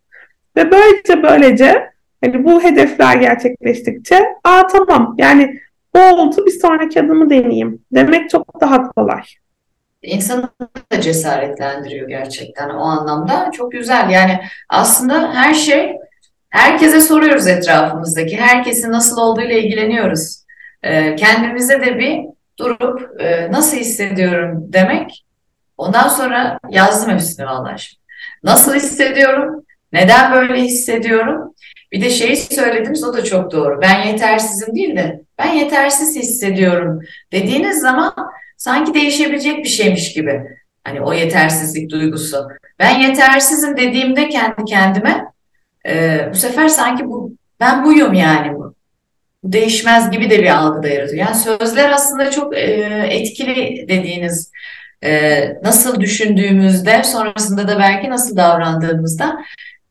Ve böylece böylece hani bu hedefler gerçekleştikçe aa tamam yani bu oldu bir sonraki adımı deneyeyim demek çok daha kolay. İnsanı da cesaretlendiriyor gerçekten o anlamda. Çok güzel yani aslında her şey Herkese soruyoruz etrafımızdaki. Herkesin nasıl olduğuyla ilgileniyoruz. E, kendimize de bir durup e, nasıl hissediyorum demek. Ondan sonra yazdım hepsini vallahi. Nasıl hissediyorum? Neden böyle hissediyorum? Bir de şeyi söylediniz o da çok doğru. Ben yetersizim değil de ben yetersiz hissediyorum dediğiniz zaman sanki değişebilecek bir şeymiş gibi. Hani o yetersizlik duygusu. Ben yetersizim dediğimde kendi kendime e, bu sefer sanki bu ben buyum yani bu. bu değişmez gibi de bir algı yaratıyor. Yani sözler aslında çok e, etkili dediğiniz e, nasıl düşündüğümüzde sonrasında da belki nasıl davrandığımızda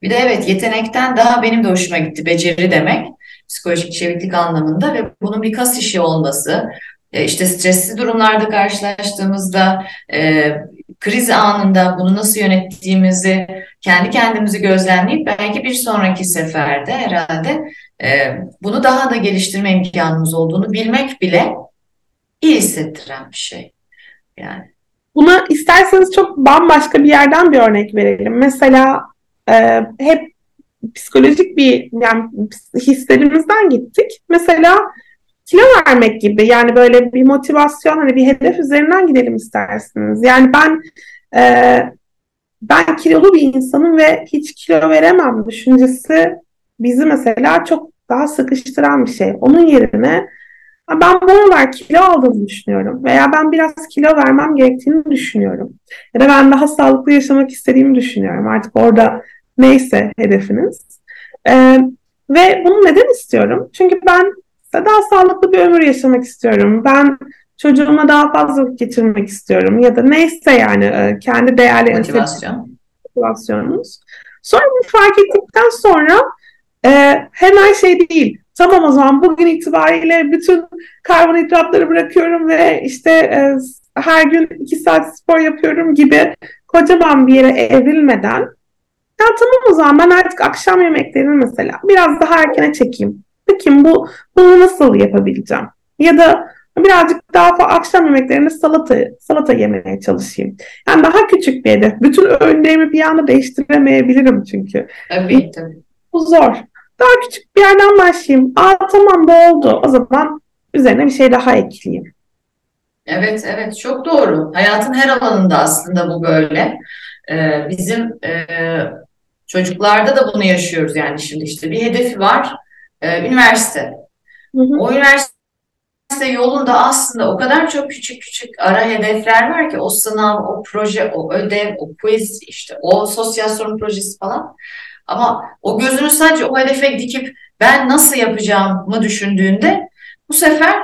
bir de evet yetenekten daha benim de hoşuma gitti beceri demek psikolojik çeviklik anlamında ve bunun bir kas işi olması işte stresli durumlarda karşılaştığımızda e, kriz anında bunu nasıl yönettiğimizi kendi kendimizi gözlemleyip belki bir sonraki seferde herhalde e, bunu daha da geliştirme imkanımız olduğunu bilmek bile iyi hissettiren bir şey. Yani. Buna isterseniz çok bambaşka bir yerden bir örnek verelim. Mesela e, hep psikolojik bir yani hislerimizden gittik. Mesela kilo vermek gibi yani böyle bir motivasyon hani bir hedef üzerinden gidelim istersiniz. Yani ben e, ben kilolu bir insanım ve hiç kilo veremem düşüncesi bizi mesela çok daha sıkıştıran bir şey. Onun yerine ben bu aralar kilo aldığımı düşünüyorum veya ben biraz kilo vermem gerektiğini düşünüyorum. Ya da ben daha sağlıklı yaşamak istediğimi düşünüyorum. Artık orada neyse hedefiniz. Ee, ve bunu neden istiyorum? Çünkü ben daha sağlıklı bir ömür yaşamak istiyorum. Ben çocuğuma daha fazla vakit geçirmek istiyorum ya da neyse yani e, kendi değerli motivasyon. motivasyonumuz. Sonra bunu fark ettikten sonra e, hemen şey değil. Tamam o zaman bugün itibariyle bütün karbonhidratları bırakıyorum ve işte e, her gün iki saat spor yapıyorum gibi kocaman bir yere evrilmeden ya tamam o zaman ben artık akşam yemeklerini mesela biraz daha erkene çekeyim. Bakayım bu bunu nasıl yapabileceğim? Ya da birazcık daha fazla akşam yemeklerinde salata salata yemeye çalışayım. Yani daha küçük bir hedef. Bütün öğünlerimi bir anda değiştiremeyebilirim çünkü. Tabii tabii. Bu zor. Daha küçük bir yerden başlayayım. Aa tamam bu oldu. O zaman üzerine bir şey daha ekleyeyim. Evet, evet çok doğru. Hayatın her alanında aslında bu böyle. Ee, bizim e, çocuklarda da bunu yaşıyoruz yani şimdi işte bir hedefi var, e, üniversite. Hı hı. O üniversite yolunda aslında o kadar çok küçük küçük ara hedefler var ki o sınav, o proje, o ödev, o quiz, işte o sosyal sorun projesi falan. Ama o gözünü sadece o hedefe dikip ben nasıl yapacağımı düşündüğünde bu sefer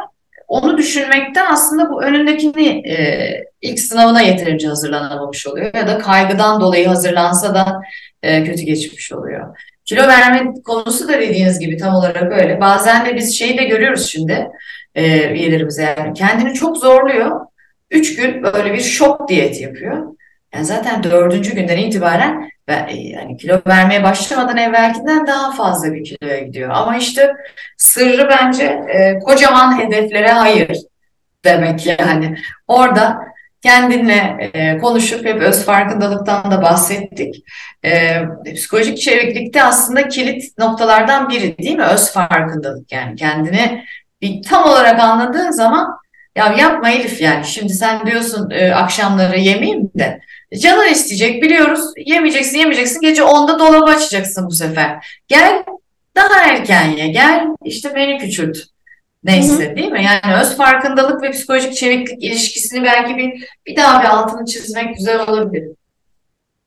onu düşünmekten aslında bu önündekini e, ilk sınavına yeterince hazırlanamamış oluyor ya da kaygıdan dolayı hazırlansa da e, kötü geçmiş oluyor. Kilo verme konusu da dediğiniz gibi tam olarak öyle. Bazen de biz şeyi de görüyoruz şimdi e, üyelerimize yani kendini çok zorluyor. Üç gün böyle bir şok diyet yapıyor. Yani zaten dördüncü günden itibaren e, yani kilo vermeye başlamadan evvelkinden daha fazla bir kiloya gidiyor. Ama işte sırrı bence e, kocaman hedeflere hayır demek yani. Orada kendinle e, konuşup hep öz farkındalıktan da bahsettik. E, psikolojik çeviklikte aslında kilit noktalardan biri değil mi? Öz farkındalık yani kendini bir tam olarak anladığın zaman ya yapma Elif yani şimdi sen diyorsun e, akşamları yemeyeyim de Canın isteyecek biliyoruz. Yemeyeceksin yemeyeceksin. Gece 10'da dolabı açacaksın bu sefer. Gel daha erken ye. Gel işte beni küçült. Neyse Hı-hı. değil mi? Yani öz farkındalık ve psikolojik çeviklik ilişkisini belki bir, bir daha bir altını çizmek güzel olabilir.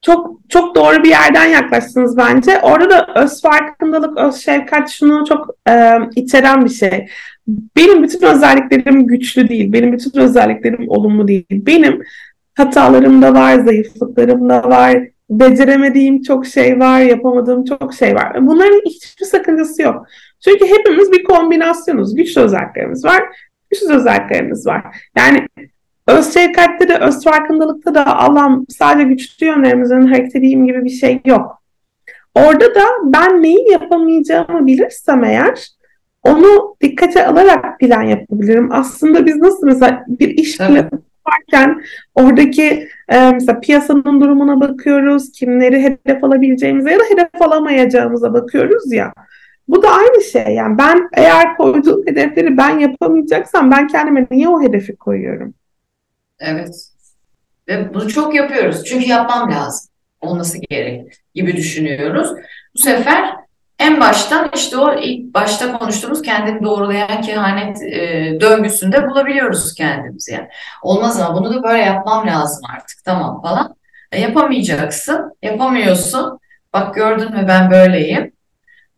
Çok çok doğru bir yerden yaklaştınız bence. Orada da öz farkındalık, öz şefkat şunu çok e, içeren bir şey. Benim bütün özelliklerim güçlü değil. Benim bütün özelliklerim olumlu değil. Benim Hatalarım da var, zayıflıklarım da var, beceremediğim çok şey var, yapamadığım çok şey var. Bunların hiçbir sakıncası yok. Çünkü hepimiz bir kombinasyonuz. Güçlü özelliklerimiz var, güçsüz özelliklerimiz var. Yani öz şefkatte de, öz farkındalıkta da Allah'ım sadece güçlü yönlerimizin hareket edeyim gibi bir şey yok. Orada da ben neyi yapamayacağımı bilirsem eğer onu dikkate alarak plan yapabilirim. Aslında biz nasıl mesela bir iş planı yaparken oradaki e, mesela piyasanın durumuna bakıyoruz, kimleri hedef alabileceğimize ya da hedef alamayacağımıza bakıyoruz ya. Bu da aynı şey yani ben eğer koyduğum hedefleri ben yapamayacaksam ben kendime niye o hedefi koyuyorum? Evet. Ve bunu çok yapıyoruz. Çünkü yapmam lazım. Olması gerek gibi düşünüyoruz. Bu sefer en baştan işte o ilk başta konuştuğumuz kendini doğrulayan kehanet e, döngüsünde bulabiliyoruz kendimizi yani. Olmaz ama bunu da böyle yapmam lazım artık tamam falan. E, yapamayacaksın, yapamıyorsun. Bak gördün mü ben böyleyim.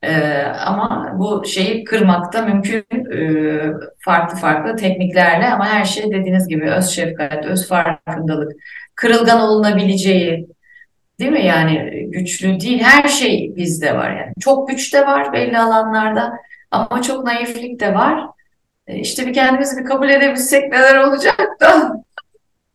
E, ama bu şeyi kırmakta mümkün e, farklı farklı tekniklerle ama her şey dediğiniz gibi öz şefkat, öz farkındalık, kırılgan olunabileceği, Değil mi? Yani güçlü değil. Her şey bizde var yani. Çok güç de var belli alanlarda ama çok naiflik de var. E, işte bir kendimizi bir kabul edebilsek neler olacak da.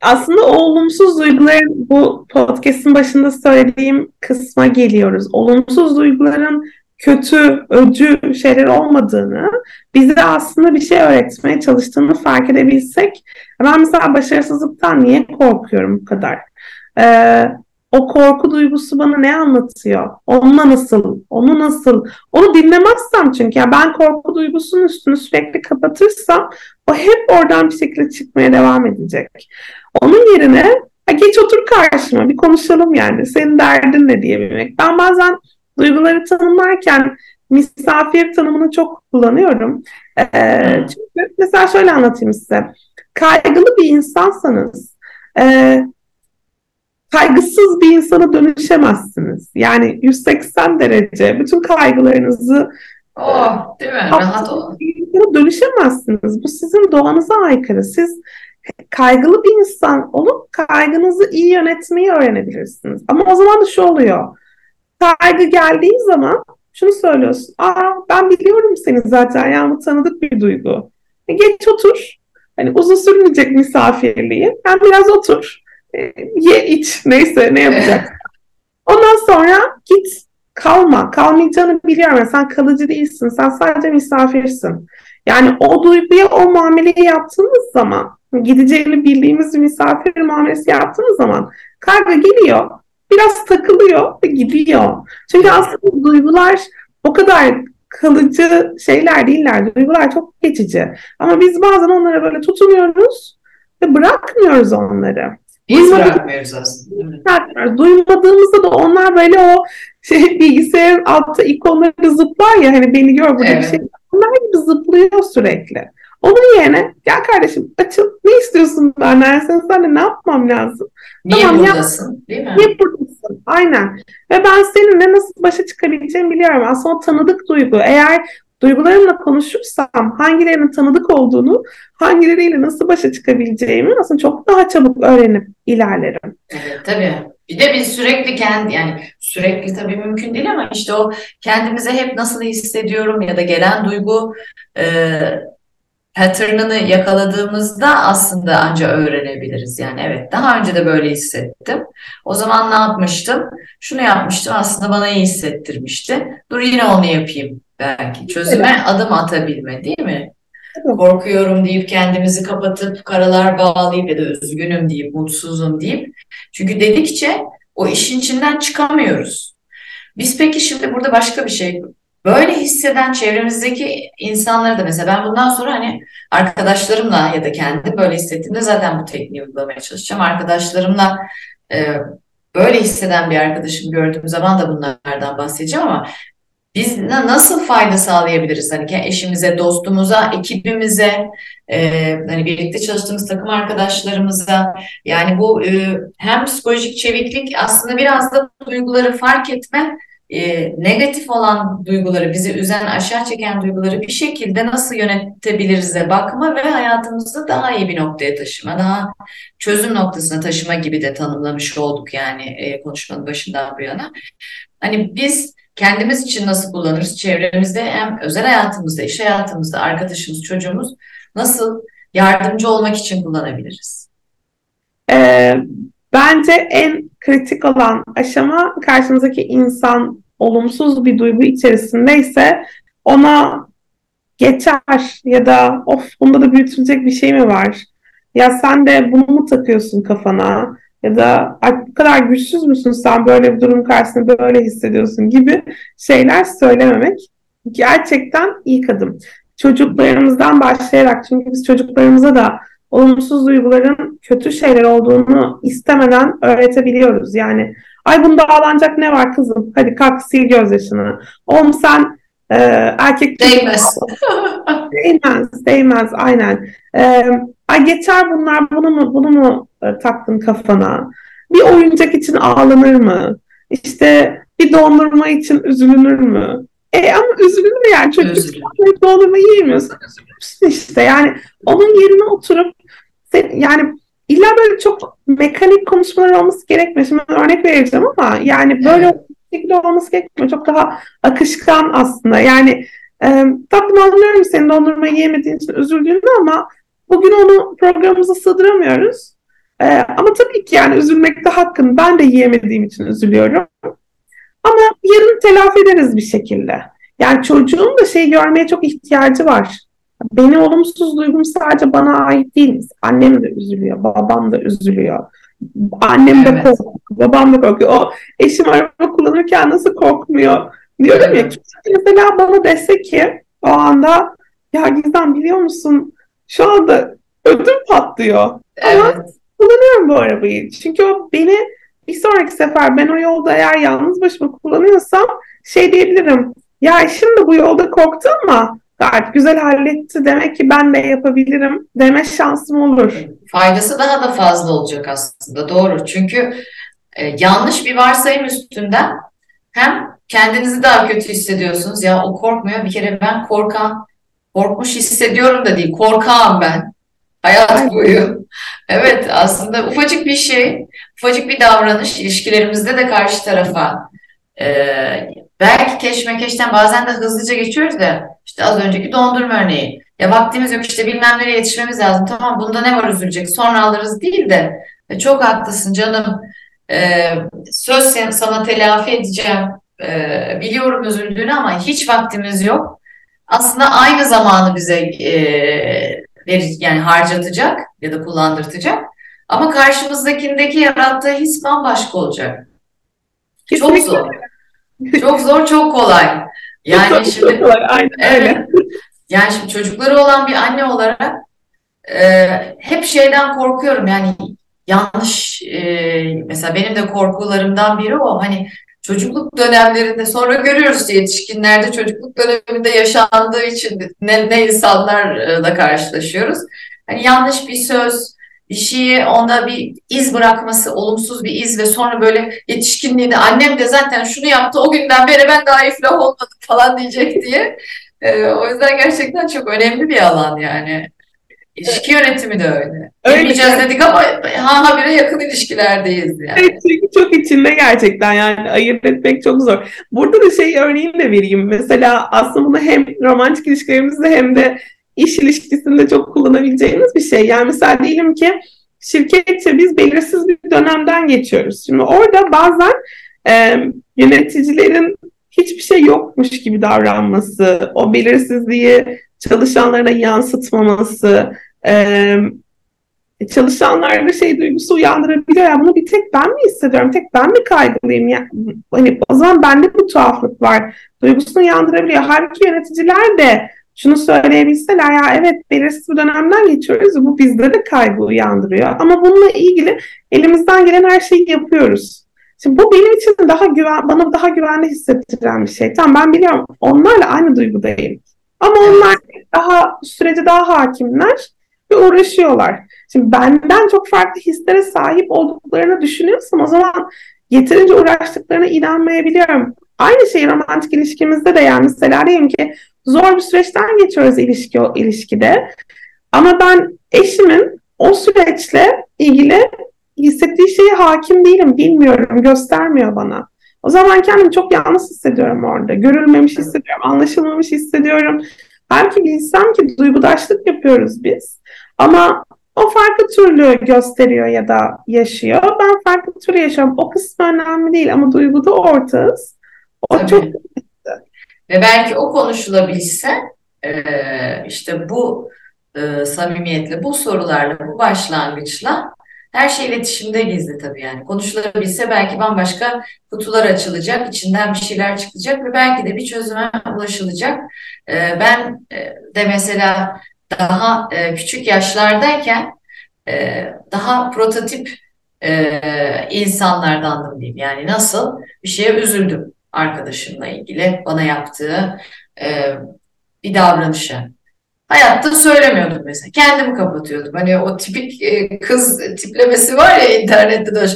Aslında o olumsuz duyguların bu podcast'in başında söylediğim kısma geliyoruz. Olumsuz duyguların kötü, öcü şeyler olmadığını, bize aslında bir şey öğretmeye çalıştığını fark edebilsek, ben mesela başarısızlıktan niye korkuyorum bu kadar? Ee, o korku duygusu bana ne anlatıyor? Onunla nasıl? Onu nasıl? Onu dinlemezsem çünkü yani ben korku duygusunun üstünü sürekli kapatırsam o hep oradan bir şekilde çıkmaya devam edecek. Onun yerine geç otur karşıma bir konuşalım yani. Senin derdin ne diyebilmek. Ben bazen duyguları tanımlarken misafir tanımını çok kullanıyorum. Ee, çünkü mesela şöyle anlatayım size. Kaygılı bir insansanız e, kaygısız bir insana dönüşemezsiniz. Yani 180 derece bütün kaygılarınızı Oh, değil mi? Rahat ol. Dönüşemezsiniz. Bu sizin doğanıza aykırı. Siz kaygılı bir insan olup kaygınızı iyi yönetmeyi öğrenebilirsiniz. Ama o zaman da şu oluyor. Kaygı geldiği zaman şunu söylüyorsun. Aa ben biliyorum seni zaten yani bu tanıdık bir duygu. E, geç otur. Hani uzun sürmeyecek misafirliği. Hem biraz otur. E, ye iç neyse ne yapacak. Ondan sonra git kalma. Kalmayacağını biliyorum. Sen kalıcı değilsin. Sen sadece misafirsin. Yani o duyguya o muameleyi yaptığınız zaman gideceğini bildiğimiz bir misafir muamelesi yaptığınız zaman karga geliyor. Biraz takılıyor ve gidiyor. Çünkü aslında duygular o kadar kalıcı şeyler değiller. Duygular çok geçici. Ama biz bazen onlara böyle tutunuyoruz ve bırakmıyoruz onları. Aslında. Duymadığımızda da onlar böyle o şey, bilgisayarın altta ikonları zıplar ya hani beni gör burada evet. bir şey. Onlar gibi zıplıyor sürekli. Onun yerine gel kardeşim açıl ne istiyorsun benden sen sen ne yapmam lazım? Niye tamam, buradasın ya, değil mi? Niye buradasın? Aynen. Ve ben seninle nasıl başa çıkabileceğimi biliyorum. Aslında o tanıdık duygu. Eğer duygularımla konuşursam hangilerinin tanıdık olduğunu, hangileriyle nasıl başa çıkabileceğimi aslında çok daha çabuk öğrenip ilerlerim. Evet tabii. Bir de biz sürekli kendi yani sürekli tabii mümkün değil ama işte o kendimize hep nasıl hissediyorum ya da gelen duygu e, pattern'ını yakaladığımızda aslında anca öğrenebiliriz. Yani evet daha önce de böyle hissettim. O zaman ne yapmıştım? Şunu yapmıştım aslında bana iyi hissettirmişti. Dur yine onu yapayım belki. Çözüme adım atabilme değil mi? Korkuyorum deyip kendimizi kapatıp karalar bağlayıp ya da üzgünüm deyip mutsuzum deyip. Çünkü dedikçe o işin içinden çıkamıyoruz. Biz peki şimdi burada başka bir şey Böyle hisseden çevremizdeki insanları da mesela ben bundan sonra hani arkadaşlarımla ya da kendim böyle hissettiğimde zaten bu tekniği uygulamaya çalışacağım. Arkadaşlarımla e, böyle hisseden bir arkadaşım gördüğüm zaman da bunlardan bahsedeceğim ama biz nasıl fayda sağlayabiliriz? Hani eşimize, dostumuza, ekibimize, e, hani birlikte çalıştığımız takım arkadaşlarımıza. Yani bu e, hem psikolojik çeviklik aslında biraz da duyguları fark etme e, negatif olan duyguları, bizi üzen, aşağı çeken duyguları bir şekilde nasıl yönetebiliriz de bakma ve hayatımızı daha iyi bir noktaya taşıma, daha çözüm noktasına taşıma gibi de tanımlamış olduk yani e, konuşmanın başından bu yana. Hani biz kendimiz için nasıl kullanırız? Çevremizde hem özel hayatımızda, iş hayatımızda, arkadaşımız, çocuğumuz nasıl yardımcı olmak için kullanabiliriz? Ee, bence en kritik olan aşama karşımızdaki insan olumsuz bir duygu içerisindeyse ona geçer ya da of bunda da büyütülecek bir şey mi var? Ya sen de bunu mu takıyorsun kafana? Ya da bu kadar güçsüz müsün sen böyle bir durum karşısında böyle hissediyorsun gibi şeyler söylememek gerçekten ilk adım. Çocuklarımızdan başlayarak çünkü biz çocuklarımıza da olumsuz duyguların kötü şeyler olduğunu istemeden öğretebiliyoruz. Yani ay bunda ağlanacak ne var kızım? Hadi kalk sil gözyaşını. Oğlum sen e, erkek değmez. değmez, değmez aynen. E, ay geçer bunlar bunu mu bunu mu e, taktın kafana? Bir oyuncak için ağlanır mı? İşte bir dondurma için üzülünür mü? E ama üzülür yani çünkü dondurma yiyemiyorsun. İşte yani onun yerine oturup yani illa böyle çok mekanik konuşmalar olması gerekmiyor. Şimdi örnek vereceğim ama yani böyle evet. şekilde olması gerekmiyor. Çok daha akışkan aslında. Yani e, tatlım anlıyorum senin dondurma yiyemediğin için üzüldüğünü ama bugün onu programımıza sığdıramıyoruz. E, ama tabii ki yani üzülmek de hakkın. Ben de yiyemediğim için üzülüyorum. Ama yarın telafi ederiz bir şekilde. Yani çocuğun da şey görmeye çok ihtiyacı var. Beni olumsuz duygum sadece bana ait değil. Annem de üzülüyor, babam da üzülüyor. Annem de evet. korkuyor, babam da korkuyor. O eşim araba kullanırken nasıl korkmuyor? Diyorum ya mesela bana dese ki o anda ya Gizem biliyor musun şu anda ödüm patlıyor. Evet. Ama kullanıyorum bu arabayı. Çünkü o beni bir sonraki sefer ben o yolda eğer yalnız başıma kullanıyorsam şey diyebilirim. Ya şimdi bu yolda korktu ama gayet güzel halletti. Demek ki ben de yapabilirim deme şansım olur. Faydası daha da fazla olacak aslında. Doğru. Çünkü e, yanlış bir varsayım üstünden hem kendinizi daha kötü hissediyorsunuz. Ya o korkmuyor. Bir kere ben korkan, korkmuş hissediyorum da değil. Korkağım ben. Hayat boyu. Evet aslında ufacık bir şey, ufacık bir davranış ilişkilerimizde de karşı tarafa e, belki keşmekeşten bazen de hızlıca geçiyoruz da işte az önceki dondurma örneği. Ya vaktimiz yok işte bilmem nereye yetişmemiz lazım. Tamam bunda ne var üzülecek sonra alırız değil de e, çok haklısın canım. E, söz sana telafi edeceğim. E, biliyorum üzüldüğünü ama hiç vaktimiz yok. Aslında aynı zamanı bize e, verir, yani harcatacak ya da kullandırtacak. Ama karşımızdakindeki yarattığı his bambaşka olacak. Çok zor. Çok zor, çok kolay. Yani çok şimdi çok kolay. Aynen, evet. Yani şimdi çocukları olan bir anne olarak e, hep şeyden korkuyorum. Yani yanlış e, mesela benim de korkularımdan biri o. Hani çocukluk dönemlerinde sonra görüyoruz yetişkinlerde çocukluk döneminde yaşandığı için ne, ne insanlarla karşılaşıyoruz. Hani yanlış bir söz, bir şeyi onda bir iz bırakması, olumsuz bir iz ve sonra böyle yetişkinliğinde annem de zaten şunu yaptı o günden beri ben daha iflah olmadım falan diyecek diye. Ee, o yüzden gerçekten çok önemli bir alan yani. İlişki yönetimi de öyle. Öyle Demeyeceğiz dedik ama ha habire yakın ilişkilerdeyiz yani. Evet çünkü çok içinde gerçekten yani ayırt etmek çok zor. Burada da şey örneğini de vereyim. Mesela aslında bunu hem romantik ilişkilerimizde hem de iş ilişkisinde çok kullanabileceğimiz bir şey. Yani mesela diyelim ki şirketçe biz belirsiz bir dönemden geçiyoruz. Şimdi orada bazen e, yöneticilerin hiçbir şey yokmuş gibi davranması, o belirsizliği çalışanlarına yansıtmaması, e, çalışanlarda şey duygusu uyandırabiliyor. Ya bunu bir tek ben mi hissediyorum? Tek ben mi kaygılıyım? Ya, hani o zaman bende bu tuhaflık var. Duygusunu uyandırabiliyor. Halbuki yöneticiler de şunu söyleyebilseler ya evet belirsiz bir dönemden geçiyoruz. Bu bizde de kaygı uyandırıyor. Ama bununla ilgili elimizden gelen her şeyi yapıyoruz. Şimdi bu benim için daha güven, bana daha güvenli hissettiren bir şey. Tamam ben biliyorum onlarla aynı duygudayım. Ama onlar daha sürece daha hakimler ve uğraşıyorlar. Şimdi benden çok farklı hislere sahip olduklarını düşünüyorsam o zaman yeterince uğraştıklarına inanmayabiliyorum. Aynı şey romantik ilişkimizde de yani mesela diyelim ki zor bir süreçten geçiyoruz ilişki ilişkide. Ama ben eşimin o süreçle ilgili hissettiği şeye hakim değilim, bilmiyorum, göstermiyor bana. O zaman kendimi çok yalnız hissediyorum orada. Görülmemiş hissediyorum, anlaşılmamış hissediyorum. Belki bilsem ki duygudaşlık yapıyoruz biz. Ama o farklı türlü gösteriyor ya da yaşıyor. Ben farklı türlü yaşıyorum. O kısmı önemli değil ama duyguda ortağız. O Tabii. çok ve belki o konuşulabilse işte bu samimiyetle, bu sorularla, bu başlangıçla her şey iletişimde gizli tabii yani. Konuşulabilse belki bambaşka kutular açılacak, içinden bir şeyler çıkacak ve belki de bir çözüme ulaşılacak. Ben de mesela daha küçük yaşlardayken daha prototip insanlardandım diyeyim. Yani nasıl bir şeye üzüldüm arkadaşımla ilgili bana yaptığı e, bir davranışa. Hayatta söylemiyordum mesela. Kendimi kapatıyordum. Hani o tipik e, kız tiplemesi var ya internette de.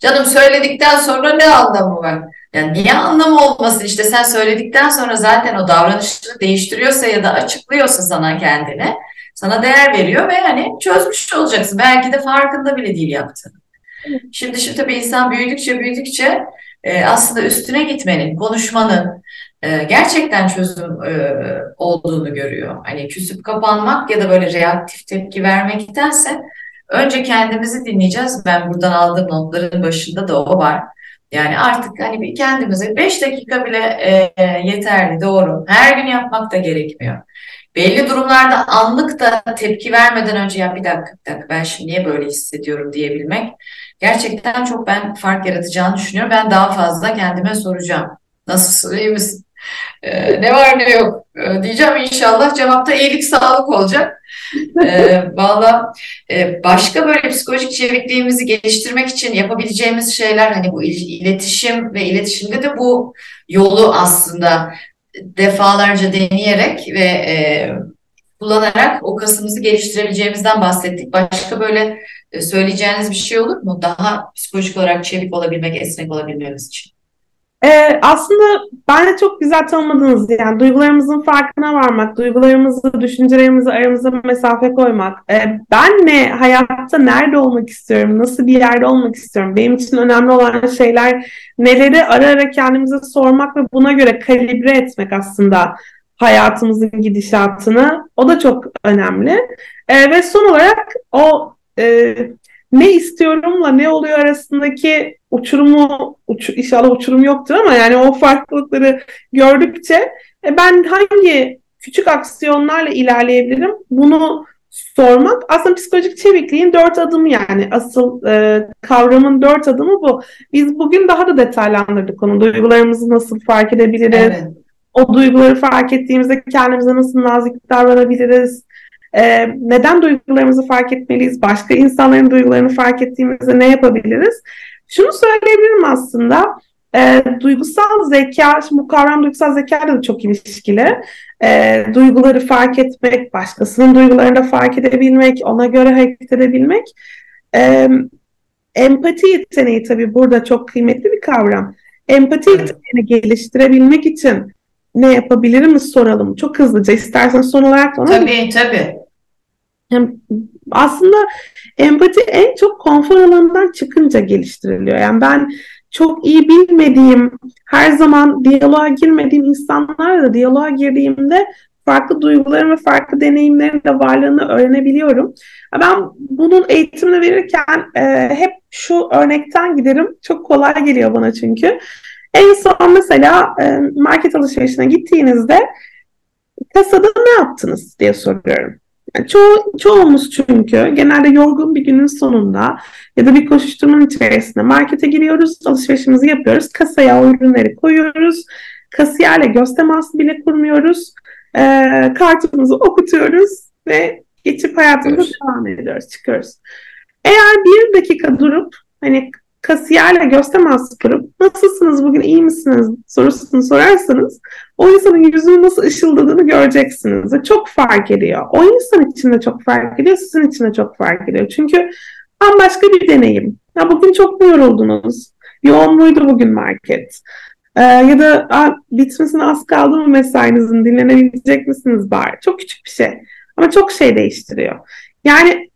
Canım söyledikten sonra ne anlamı var? Yani niye anlamı olmasın? İşte sen söyledikten sonra zaten o davranışını değiştiriyorsa ya da açıklıyorsa sana kendine sana değer veriyor ve hani çözmüş olacaksın. Belki de farkında bile değil yaptığını. Şimdi şimdi tabii insan büyüdükçe büyüdükçe e, aslında üstüne gitmenin, konuşmanın e, gerçekten çözüm e, olduğunu görüyor. Hani küsüp kapanmak ya da böyle reaktif tepki vermektense önce kendimizi dinleyeceğiz. Ben buradan aldığım notların başında da o var. Yani artık hani bir kendimize 5 dakika bile e, yeterli, doğru. Her gün yapmak da gerekmiyor. Belli durumlarda anlık da tepki vermeden önce ya bir dakika, bir dakika ben şimdi niye böyle hissediyorum diyebilmek gerçekten çok ben fark yaratacağını düşünüyorum. Ben daha fazla kendime soracağım. Nasılsın, iyi misin? Ee, ne var ne yok ee, diyeceğim inşallah cevapta iyilik sağlık olacak. Ee, Valla e, başka böyle psikolojik çevikliğimizi geliştirmek için yapabileceğimiz şeyler hani bu iletişim ve iletişimde de bu yolu aslında defalarca deneyerek ve e, kullanarak o kasımızı geliştirebileceğimizden bahsettik. Başka böyle e, söyleyeceğiniz bir şey olur mu? Daha psikolojik olarak çevik olabilmek, esnek olabilmemiz için. Ee, aslında bence çok güzel tanımadınız yani duygularımızın farkına varmak, duygularımızı, düşüncelerimizi aramıza mesafe koymak. Ee, ben ne, hayatta nerede olmak istiyorum, nasıl bir yerde olmak istiyorum, benim için önemli olan şeyler neleri ara ara kendimize sormak ve buna göre kalibre etmek aslında hayatımızın gidişatını. O da çok önemli. Ee, ve son olarak o e, ne istiyorumla ne oluyor arasındaki uçurumu uç, inşallah uçurum yoktur ama yani o farklılıkları gördükçe e, ben hangi küçük aksiyonlarla ilerleyebilirim bunu sormak aslında psikolojik çevikliğin dört adımı yani asıl e, kavramın dört adımı bu. Biz bugün daha da detaylandırdık onu duygularımızı nasıl fark edebiliriz, evet. o duyguları fark ettiğimizde kendimize nasıl nazik davranabiliriz, e, neden duygularımızı fark etmeliyiz? Başka insanların duygularını fark ettiğimizde ne yapabiliriz? Şunu söyleyebilirim aslında. E, duygusal zeka, şimdi bu kavram duygusal zeka da çok ilişkili. E, duyguları fark etmek, başkasının duygularını da fark edebilmek, ona göre hareket edebilmek. E, empati yeteneği tabii burada çok kıymetli bir kavram. Empati yeteneğini geliştirebilmek için ne yapabilirim soralım. Çok hızlıca istersen son olarak ona. Tabii tabii. Hem aslında empati en çok konfor alanından çıkınca geliştiriliyor. Yani ben çok iyi bilmediğim, her zaman diyaloğa girmediğim insanlarla diyaloğa girdiğimde farklı duyguların ve farklı deneyimlerin de varlığını öğrenebiliyorum. Ben bunun eğitimini verirken e, hep şu örnekten giderim. Çok kolay geliyor bana çünkü. En son mesela e, market alışverişine gittiğinizde kasada ne yaptınız diye soruyorum. Yani ço çoğumuz çünkü genelde yorgun bir günün sonunda ya da bir koşuşturmanın içerisinde markete giriyoruz, alışverişimizi yapıyoruz, kasaya o ürünleri koyuyoruz, kasiyerle göz teması bile kurmuyoruz, e, kartımızı okutuyoruz ve geçip hayatımıza devam ediyoruz, çıkıyoruz. Eğer bir dakika durup hani kasiyerle teması kurup nasılsınız bugün iyi misiniz sorusunu sorarsanız o insanın yüzünün nasıl ışıldadığını göreceksiniz. Ve çok fark ediyor. O insan için de çok fark ediyor, sizin için de çok fark ediyor. Çünkü bambaşka bir deneyim. Ya bugün çok mu yoruldunuz? Yoğun muydu bugün market? Ee, ya da bitmesine az kaldı mı mesainizin dinlenebilecek misiniz bari? Çok küçük bir şey. Ama çok şey değiştiriyor. Yani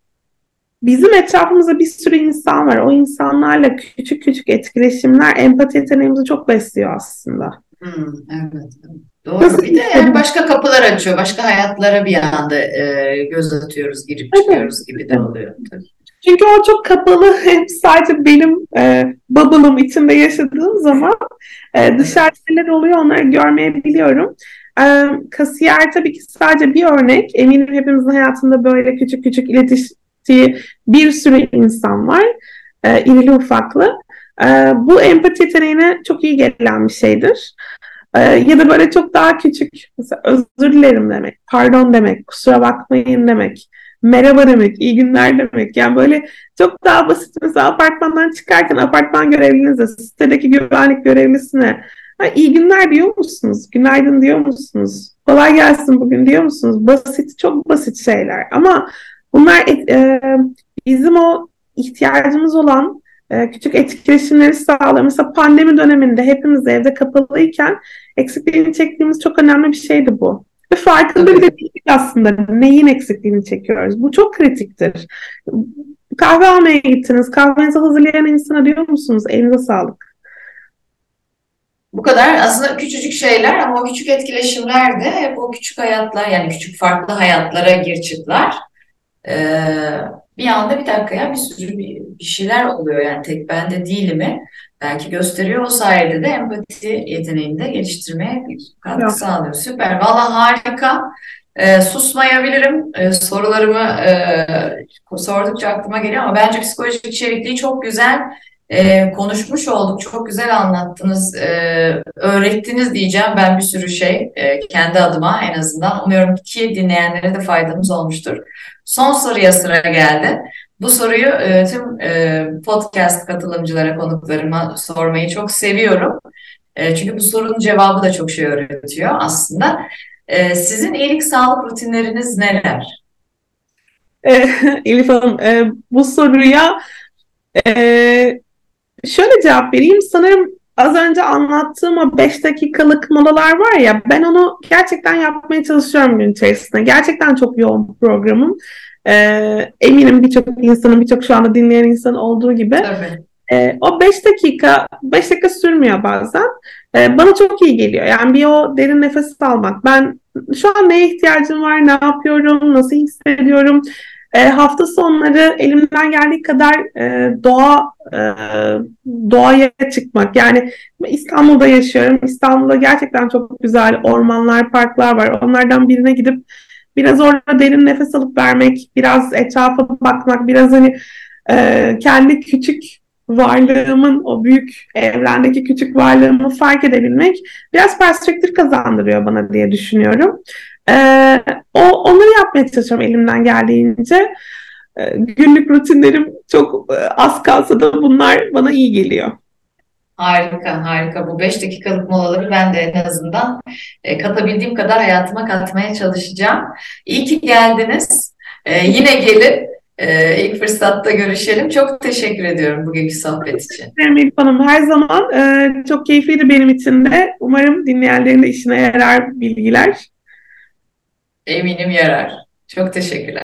bizim etrafımızda bir sürü insan var. O insanlarla küçük küçük etkileşimler empati yeteneğimizi çok besliyor aslında. Hmm, evet. Doğru. Nasıl bir de yani başka kapılar açıyor. Başka hayatlara bir anda e, göz atıyoruz, girip evet. çıkıyoruz gibi de oluyor. Tabii. Çünkü o çok kapalı. Hep sadece benim e, bubble'ım içinde yaşadığım zaman e, dışarıda neler oluyor onları görmeyebiliyorum. E, kasiyer tabii ki sadece bir örnek. Eminim hepimizin hayatında böyle küçük küçük iletişim ettiği bir sürü insan var. E, irili ufaklı. E, bu empati yeteneğine çok iyi gelen bir şeydir. E, ya da böyle çok daha küçük, mesela özür dilerim demek, pardon demek, kusura bakmayın demek, merhaba demek, iyi günler demek. Yani böyle çok daha basit mesela apartmandan çıkarken apartman görevlinize, sitedeki güvenlik görevlisine ha, iyi günler diyor musunuz? Günaydın diyor musunuz? Kolay gelsin bugün diyor musunuz? Basit, çok basit şeyler. Ama Bunlar e, bizim o ihtiyacımız olan e, küçük etkileşimleri sağlıyor. Mesela pandemi döneminde hepimiz evde kapalıyken eksikliğini çektiğimiz çok önemli bir şeydi bu. Ve farkında bile değildik aslında neyin eksikliğini çekiyoruz. Bu çok kritiktir. Kahve almaya gittiniz. Kahvenizi hazırlayan insana diyor musunuz? Elinize sağlık. Bu kadar aslında küçücük şeyler ama o küçük etkileşimler de hep o küçük hayatlar yani küçük farklı hayatlara gir çıklar. Ee, bir anda bir dakika ya bir sürü bir, bir şeyler oluyor yani tek bende değil mi? Belki gösteriyor o sayede de empati yeteneğini de geliştirmeye katkı Yok. sağlıyor. Süper. Valla harika. Ee, susmayabilirim. Ee, sorularımı e, sordukça aklıma geliyor ama bence psikolojik içerikliği çok güzel e, konuşmuş olduk. Çok güzel anlattınız, e, öğrettiniz diyeceğim ben bir sürü şey e, kendi adıma en azından. Umuyorum ki dinleyenlere de faydamız olmuştur. Son soruya sıra geldi. Bu soruyu e, tüm e, podcast katılımcılara, konuklarıma sormayı çok seviyorum. E, çünkü bu sorunun cevabı da çok şey öğretiyor aslında. E, sizin iyilik sağlık rutinleriniz neler? Elif Hanım, e, bu soruya e, şöyle cevap vereyim. Sanırım az önce anlattığım o 5 dakikalık molalar var ya ben onu gerçekten yapmaya çalışıyorum gün içerisinde. Gerçekten çok yoğun programım. Ee, eminim birçok insanın, birçok şu anda dinleyen insan olduğu gibi. Tabii. E, o 5 dakika, 5 dakika sürmüyor bazen. E, bana çok iyi geliyor. Yani bir o derin nefes almak. Ben şu an neye ihtiyacım var, ne yapıyorum, nasıl hissediyorum. E, hafta sonları elimden geldiği kadar e, doğa e, doğaya çıkmak. Yani İstanbul'da yaşıyorum. İstanbul'da gerçekten çok güzel ormanlar, parklar var. Onlardan birine gidip biraz orada derin nefes alıp vermek, biraz etrafa bakmak, biraz hani e, kendi küçük varlığımın, o büyük evrendeki küçük varlığımı fark edebilmek biraz perspektif kazandırıyor bana diye düşünüyorum. Ee, o onları yapmaya çalışıyorum elimden geldiğince. Ee, günlük rutinlerim çok e, az kalsa da bunlar bana iyi geliyor. Harika, harika. Bu 5 dakikalık molaları ben de en azından e, katabildiğim kadar hayatıma katmaya çalışacağım. İyi ki geldiniz. E, yine gelin. Ee, ilk fırsatta görüşelim. Çok teşekkür ediyorum bugünkü sohbet için. Elif Hanım her zaman e, çok keyifliydi benim için de. Umarım dinleyenlerin de işine yarar bilgiler. Eminim yarar. Çok teşekkürler.